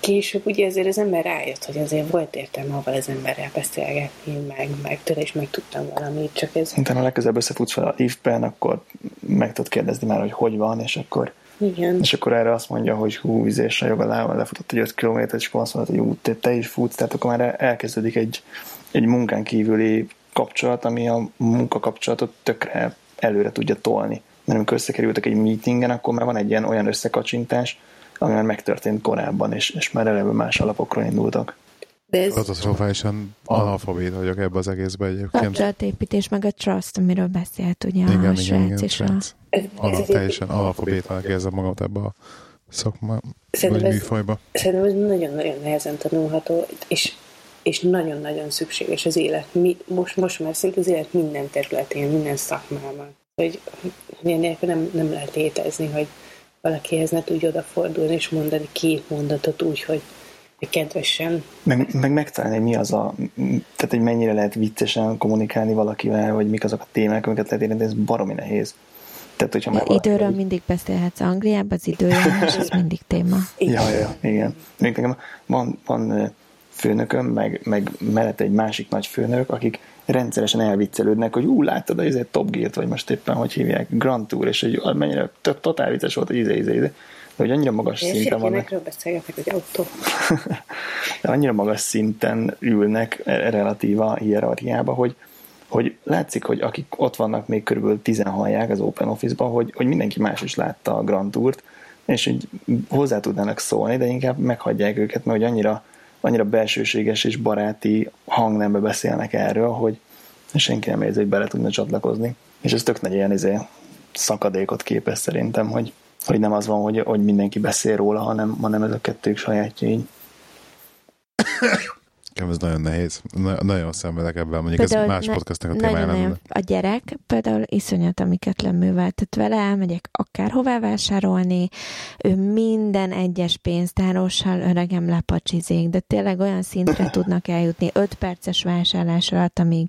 Speaker 2: később ugye ezért az ember rájött, hogy azért volt értelme avval az emberrel beszélgetni, meg, meg tőle is megtudtam valamit, csak ez...
Speaker 3: Utána a legközelebb összefutsz fel a liftben, akkor meg tudod kérdezni már, hogy hogy van, és akkor
Speaker 2: igen.
Speaker 3: És akkor erre azt mondja, hogy hú, vizésre jog a lába, lefutott egy 5 km és akkor azt mondod, hogy ú, te, te is futsz, tehát akkor már elkezdődik egy, egy munkán kívüli kapcsolat, ami a munkakapcsolatot tökre előre tudja tolni. Mert amikor összekerültek egy meetingen, akkor már van egy ilyen olyan összekacsintás, ami már megtörtént korábban, és, és már eleve más alapokról indultak.
Speaker 1: De ez... Katasztrofálisan analfabét vagyok ebbe az egészbe egyébként.
Speaker 4: Kapcsolatépítés, meg a trust, amiről beszélt ugye
Speaker 1: igen, a igen, igen, és a... Alap, teljesen analfabétának érzem magamat ebbe a szakma,
Speaker 2: szerintem
Speaker 1: vagy műfajba.
Speaker 2: Szerintem ez nagyon-nagyon nehezen tanulható, és és nagyon-nagyon szükséges az élet. Mi, most, most már szinte az élet minden területén, minden szakmában. Hogy, hogy nélkül nem, nem lehet létezni, hogy valakihez ne tudj odafordulni és mondani két mondatot úgy, hogy kedvesen.
Speaker 3: Meg, meg megtalálni, hogy mi az a, tehát hogy mennyire lehet viccesen kommunikálni valakivel, vagy mik azok a témák, amiket lehet érni, ez baromi nehéz.
Speaker 4: Tehát, hogyha már Időről valaki... mindig beszélhetsz Angliában, az időjárás, ez mindig téma.
Speaker 3: Ja, ja, igen. Még nekem van, van főnököm, meg, meg mellett egy másik nagy főnök, akik rendszeresen elviccelődnek, hogy ú, láttad a izé, Top Gear-t, vagy most éppen, hogy hívják, Grand Tour, és hogy mennyire tök totál vicces volt, hogy izé, izé, izé. De hogy annyira magas Én szinten vannak.
Speaker 2: beszélgetnek, hogy autó.
Speaker 3: De annyira magas szinten ülnek e, relatív a hierarchiába, hogy, hogy látszik, hogy akik ott vannak még körülbelül tizen hallják az Open Office-ban, hogy, hogy mindenki más is látta a Grand Tourt, és hogy hozzá tudnának szólni, de inkább meghagyják őket, mert hogy annyira annyira belsőséges és baráti hangnembe beszélnek erről, hogy senki nem érzi, hogy bele tudna csatlakozni. És ez tök nagy ilyen izé, szakadékot képez szerintem, hogy, hogy nem az van, hogy, hogy mindenki beszél róla, hanem, hanem ez a kettők sajátja így.
Speaker 1: Ez nagyon nehéz. Na, nagyon szenvedek ebben, mondjuk például ez más ne, podcastnak a témája
Speaker 4: nem. A gyerek például iszonyat, amiket leművel. Tehát vele elmegyek akárhová vásárolni, ő minden egyes pénztárossal öregem lepacsizik, de tényleg olyan szintre tudnak eljutni 5 perces vásárlás alatt, amíg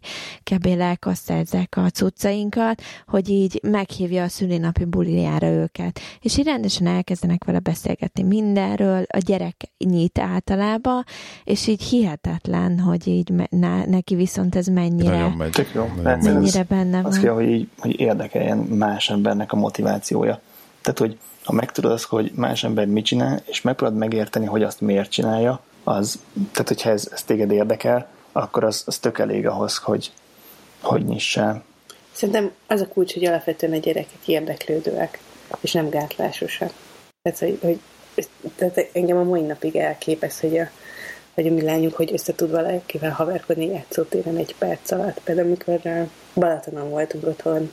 Speaker 4: kb. lelkasszerzek a cuccainkat, hogy így meghívja a szülinapi bulijára őket. És így rendesen elkezdenek vele beszélgetni mindenről, a gyerek nyit általában, és így hihetetlen hihetetlen, hogy így ne, neki viszont ez mennyire,
Speaker 1: Nagyon megy. Tök
Speaker 3: jó.
Speaker 4: mennyire ez, benne van.
Speaker 3: Azt kell, hogy, így, hogy érdekeljen más embernek a motivációja. Tehát, hogy ha megtudod azt, hogy más ember mit csinál, és megpróbálod megérteni, hogy azt miért csinálja, az, tehát hogyha ez, ez téged érdekel, akkor az, az tök elég ahhoz, hogy, hogy nyissál.
Speaker 2: Szerintem az a kulcs, hogy alapvetően a gyerekek érdeklődőek, és nem gátlásosak. Tehát, hogy, hogy tehát engem a mai napig elképesz, hogy a, vagy a mi lányunk, hogy össze tud valakivel haverkodni játszótéren egy perc alatt. Például amikor Balatonon voltunk otthon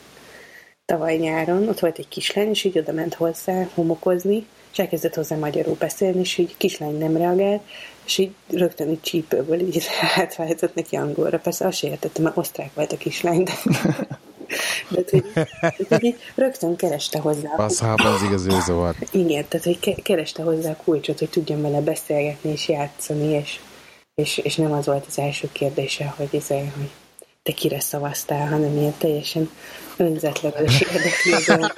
Speaker 2: tavaly nyáron, ott volt egy kislány, és így oda ment hozzá homokozni, és elkezdett hozzá magyarul beszélni, és így kislány nem reagált, és így rögtön így csípőből így átváltott neki angolra. Persze azt sem értettem, mert osztrák volt a kislány, de de hogy, hogy így rögtön kereste hozzá.
Speaker 1: Passzában az igazi zavar.
Speaker 2: Igen, tehát hogy kereste hozzá a kulcsot, hogy tudjon vele beszélgetni és játszani, és, és, és nem az volt az első kérdése, hogy, ez, hogy te kire szavaztál, hanem ilyen teljesen önzetlenes érdeklődő.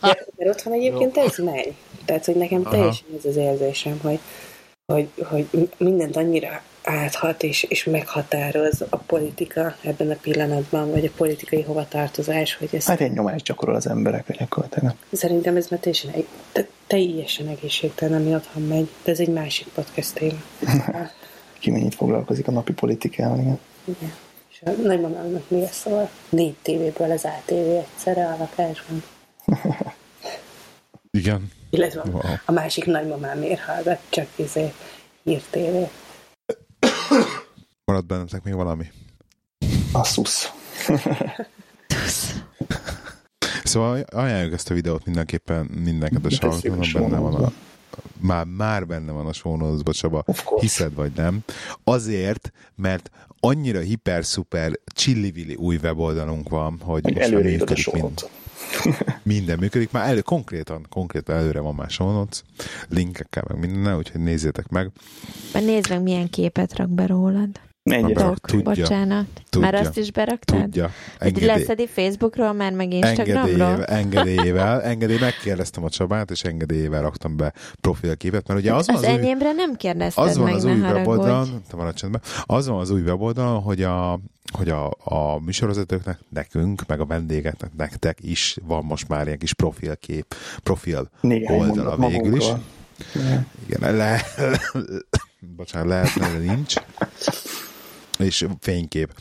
Speaker 2: Mert otthon egyébként ez megy. Tehát, hogy nekem teljesen Aha. ez az érzésem, hogy, hogy, hogy mindent annyira áthat és, és meghatároz a politika ebben a pillanatban, vagy a politikai hovatartozás, hogy ez...
Speaker 3: Hát egy nyomást gyakorol az emberekre gyakorlatilag.
Speaker 2: Szerintem ez már teljesen, te, teljesen egészségtelen, ami otthon megy, de ez egy másik podcast téma.
Speaker 3: Ki mennyit foglalkozik a napi politikával, igen.
Speaker 2: Igen. És a nagymamámnak mi lesz szóval négy tévéből az ATV egyszerre a lakásban.
Speaker 1: Igen.
Speaker 2: Illetve wow. a másik nagymamám miért hallgat csak izé hírtévét.
Speaker 1: Maradt bennetek még valami?
Speaker 3: Asszus.
Speaker 1: szóval ajánljuk ezt a videót mindenképpen mindenkedves hallgatónak, benne van a, már, már benne van a show Csaba, hiszed vagy nem. Azért, mert annyira hiper-szuper csillivili új weboldalunk van, hogy
Speaker 3: Meg most előre a mind,
Speaker 1: minden működik. Már elő, konkrétan, konkrétan előre van már show linkekkel, meg minden, úgyhogy nézzétek meg.
Speaker 4: Már nézd meg, milyen képet rak be rólad. Egyet. Tudja, bocsánat. Tudja, már azt is beraktad?
Speaker 1: Tudja.
Speaker 4: Engedély... Leszedi Facebookról, már meg Instagramról?
Speaker 1: Engedélyével, engedélyével, engedély, megkérdeztem a Csabát, és engedélyével raktam be profilképet, mert ugye az, az van
Speaker 4: az, az enyémre új... nem kérdezted
Speaker 1: az van
Speaker 4: meg,
Speaker 1: az új weboldalon, te van a csendben, az van az új weboldalon, hogy a, hogy a, a műsorvezetőknek, nekünk, meg a vendégeknek, nektek is van most már ilyen kis profilkép, profil Néhány oldala végül is. Igen, le, le, bocsánat, lehetne, de nincs és fénykép.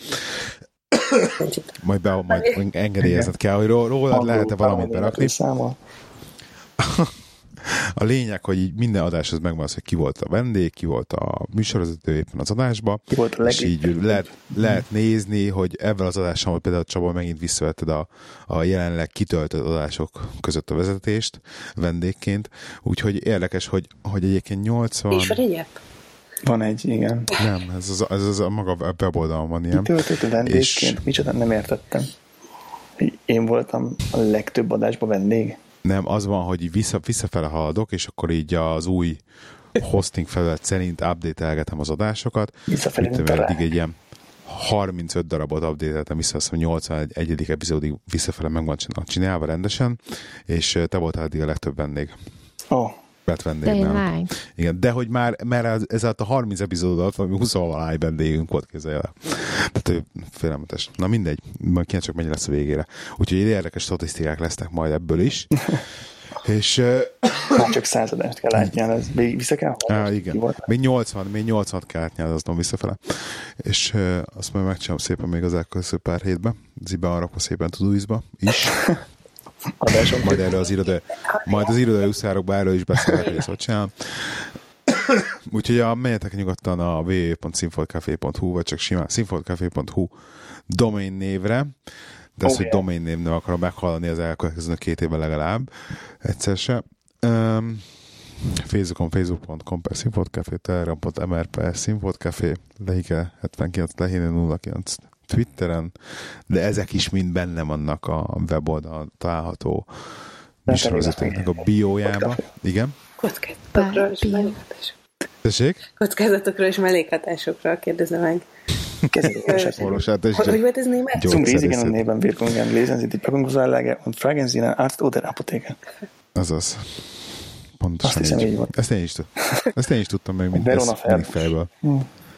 Speaker 1: majd, be, majd engedélyezned kell, hogy rólad lehet-e valamit berakni. A lényeg, hogy így minden adáshoz megvan az, hogy ki volt a vendég, ki volt a műsorvezető éppen az adásba, ki volt a és így lehet, lehet nézni, hogy ebben az adással például Csaba megint visszavetted a, a jelenleg kitöltött adások között a vezetést vendégként, úgyhogy érdekes, hogy, hogy egyébként 80... És
Speaker 2: van egy
Speaker 3: van egy, igen.
Speaker 1: Nem, ez az, ez az a maga weboldalon van ilyen.
Speaker 3: Kitöltött vendégként? És... Micsoda, nem értettem. Én voltam a legtöbb adásban vendég?
Speaker 1: Nem, az van, hogy vissza, visszafele haladok, és akkor így az új hosting felület szerint update-elgetem az adásokat.
Speaker 3: Visszafelé
Speaker 1: mint eddig egy ilyen 35 darabot update-eltem vissza, azt mondom, 81. epizódig visszafele meg van csinálva rendesen, és te voltál eddig a legtöbb vendég.
Speaker 3: Ó, oh,
Speaker 1: vett vendég. Igen, de hogy már, mert ez a 30 epizód alatt valami 20 valány vendégünk volt kézzel. Tehát ő félelmetes. Na mindegy, majd kéne csak mennyi lesz a végére. Úgyhogy érdekes statisztikák lesznek majd ebből is. És...
Speaker 3: Már csak századást kell átnyálazni. Még vissza kell
Speaker 1: Á, igen. Még 80, még 80 kell átnyálaznom visszafele. És uh, azt majd megcsinálom szépen még az elkövetkező pár hétben. Zibe arra szépen Todoizba is.
Speaker 3: adáson.
Speaker 1: Majd erre az iroda, majd az irodai úszárokba erről is beszélek, hogy ezt hogy csinálom. Úgyhogy a, menjetek nyugodtan a www.sinfoldcafé.hu, vagy csak simán sinfoldcafé.hu domain névre, de ezt, okay. hogy domain név nem akarom meghallani az elkövetkező két évben legalább, egyszer se. Um, Facebookon, facebook.com per Sinfotcafé, telegram.mr per Sinfotcafé, lehike 79, lehine 09 Twitteren, de ezek is mind benne vannak a weboldalon található műsorvezetőknek a biójába. Igen?
Speaker 2: Kockázatokról és mellékhatásokról.
Speaker 1: Tessék?
Speaker 2: Kockázatokról és mellékhatásokról kérdezem meg.
Speaker 1: Hogy
Speaker 2: volt ez német?
Speaker 3: Zum Risiken und Nebenwirkungen lesen Sie die Packungsanlage und fragen Sie einen Arzt oder Apotheker.
Speaker 1: Azaz. Pontosan Azt hiszem, így. így Ezt én is, tudtam. Ezt én is tudtam meg, mint ez fejből.
Speaker 3: Hm.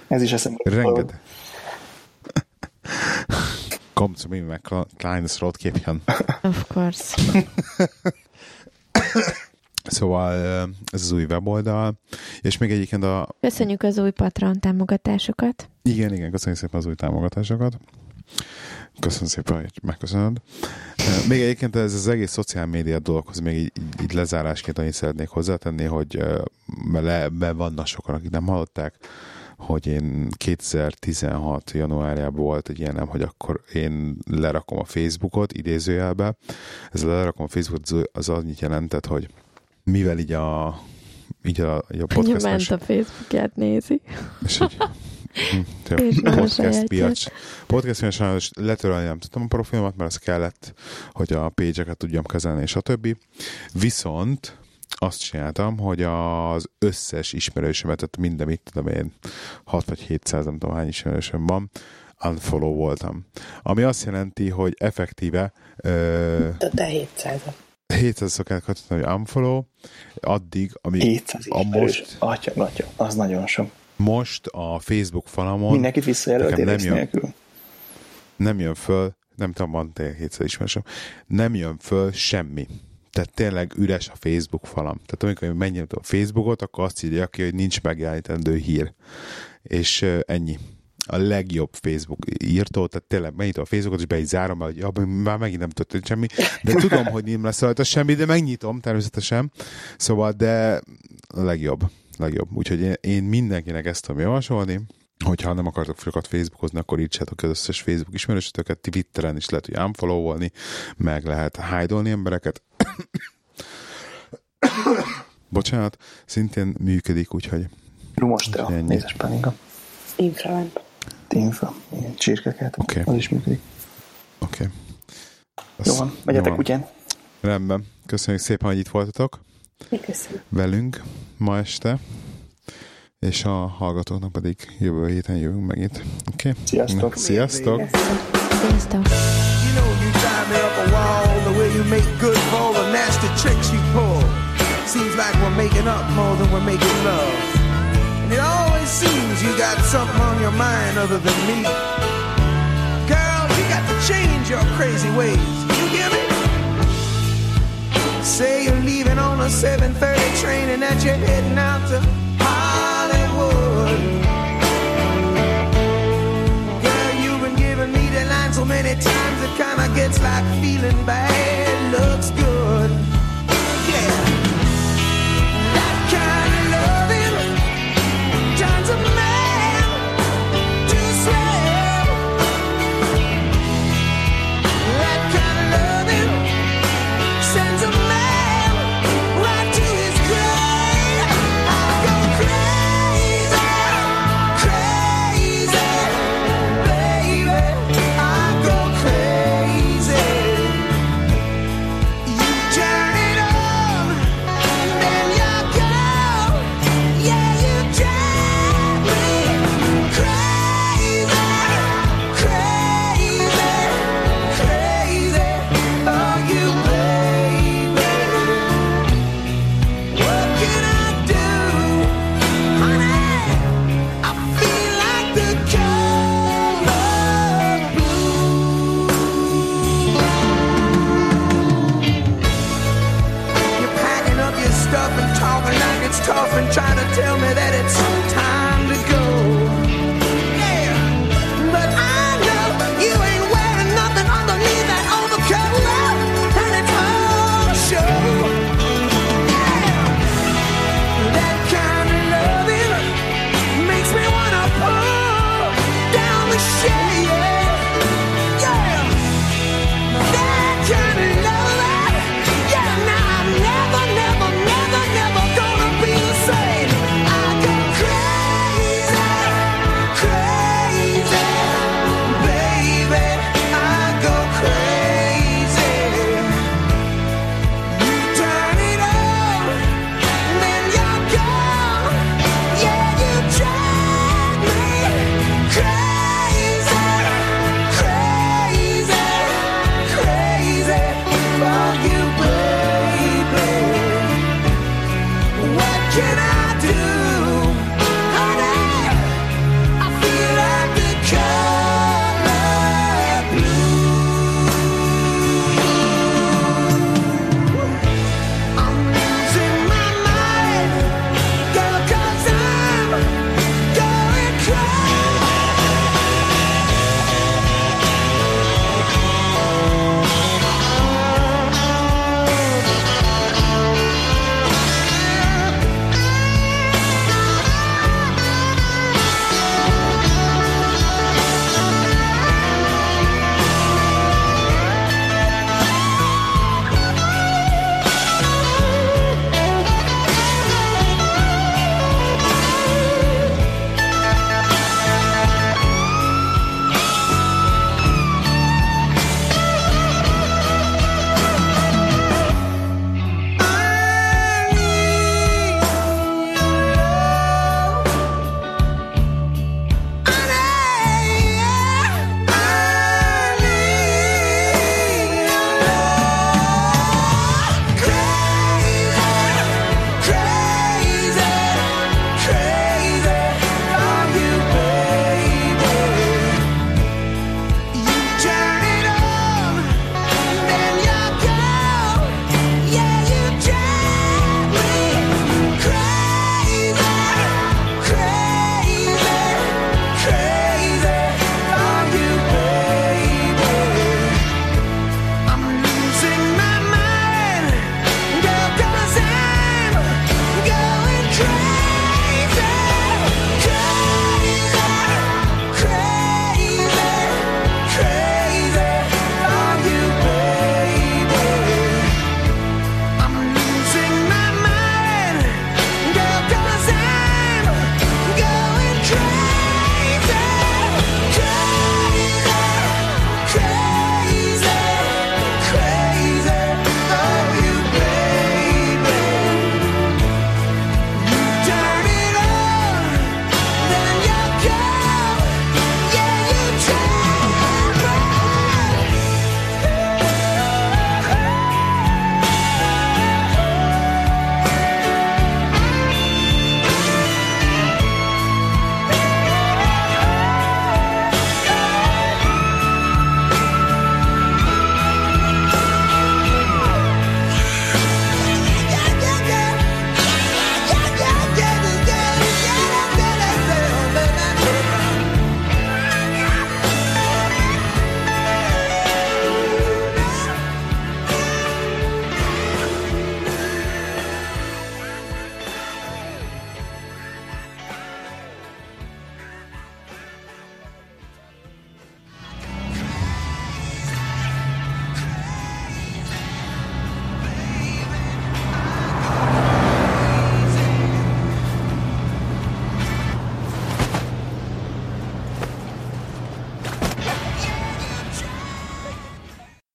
Speaker 3: Ez is eszembe.
Speaker 1: Rengeteg. Kommt zu mir mit einem kleines Rotkäppchen.
Speaker 4: Of course.
Speaker 1: Szóval ez az új weboldal, és még egyébként a...
Speaker 4: Köszönjük az új Patreon támogatásokat.
Speaker 1: Igen, igen, köszönjük szépen az új támogatásokat. Köszönöm szépen, hogy megköszönöd. Még egyébként ez az egész szociál média dologhoz még így, így lezárásként annyit szeretnék hozzátenni, hogy le, mert vannak sokan, akik nem hallották, hogy én 2016 januárjában volt egy ilyenem, hogy akkor én lerakom a Facebookot, idézőjelbe. Ez a lerakom a Facebookot, az annyit jelentett, hogy mivel így a, így a, így a podcast...
Speaker 4: Ment a Facebookját nézi.
Speaker 1: És így, hm, podcast piac. Podcast piac sajnos letörölni nem tudtam a profilomat, mert az kellett, hogy a page-eket tudjam kezelni, és a többi. Viszont azt csináltam, hogy az összes ismerősömet, tehát minden, mit tudom én, 6 vagy 700, nem tudom hány ismerősöm van, unfollow voltam. Ami azt jelenti, hogy effektíve...
Speaker 2: Ö... Te 700
Speaker 1: 700 szokás kattintani, hogy unfollow, addig, amíg
Speaker 3: 700 a most... Atya, atya, az nagyon sok.
Speaker 1: Most a Facebook falamon...
Speaker 3: Mindenkit visszajelöltél nem jön, nélkül.
Speaker 1: Nem jön föl, nem tudom, van te 700 ismerősöm, nem jön föl semmi. Tehát tényleg üres a Facebook falam. Tehát amikor menjen a Facebookot, akkor azt írja ki, hogy nincs megjelenítendő hír. És ennyi a legjobb Facebook írtó, tehát tényleg megnyitom a Facebookot, és be így zárom, hogy ja, már megint nem történt semmi, de tudom, hogy nem lesz rajta semmi, de megnyitom természetesen, szóval, de a legjobb, legjobb. Úgyhogy én, én mindenkinek ezt tudom javasolni, hogyha nem akartok sokat Facebookozni, akkor írtsátok az összes Facebook ismerősötöket, Twitteren is lehet, hogy unfollowolni, meg lehet hide embereket. Bocsánat, szintén működik, úgyhogy...
Speaker 3: Rumos te a nézes pálinka.
Speaker 2: Infralamp.
Speaker 3: Infra. Igen, csirkeket.
Speaker 1: Okay.
Speaker 3: Az is működik.
Speaker 1: Oké. Okay.
Speaker 3: Jó van, megyetek kutyán.
Speaker 1: Rendben. Köszönjük szépen, hogy itt voltatok.
Speaker 2: Köszönöm.
Speaker 1: Velünk ma este. És a hallgatóknak pedig jövő héten jövünk megint. Oké? Okay?
Speaker 3: Sziasztok.
Speaker 1: Sziasztok.
Speaker 5: Sziasztok. You up a wall the way you make good for all the nasty tricks you pull. Seems like we're making up more than we're making love. And it always seems you got something on your mind other than me. Girl, you got to change your crazy ways. You hear me? Say you're leaving on a 7:30 train and that you're heading out to Hollywood. times it kinda gets like feeling bad, looks good.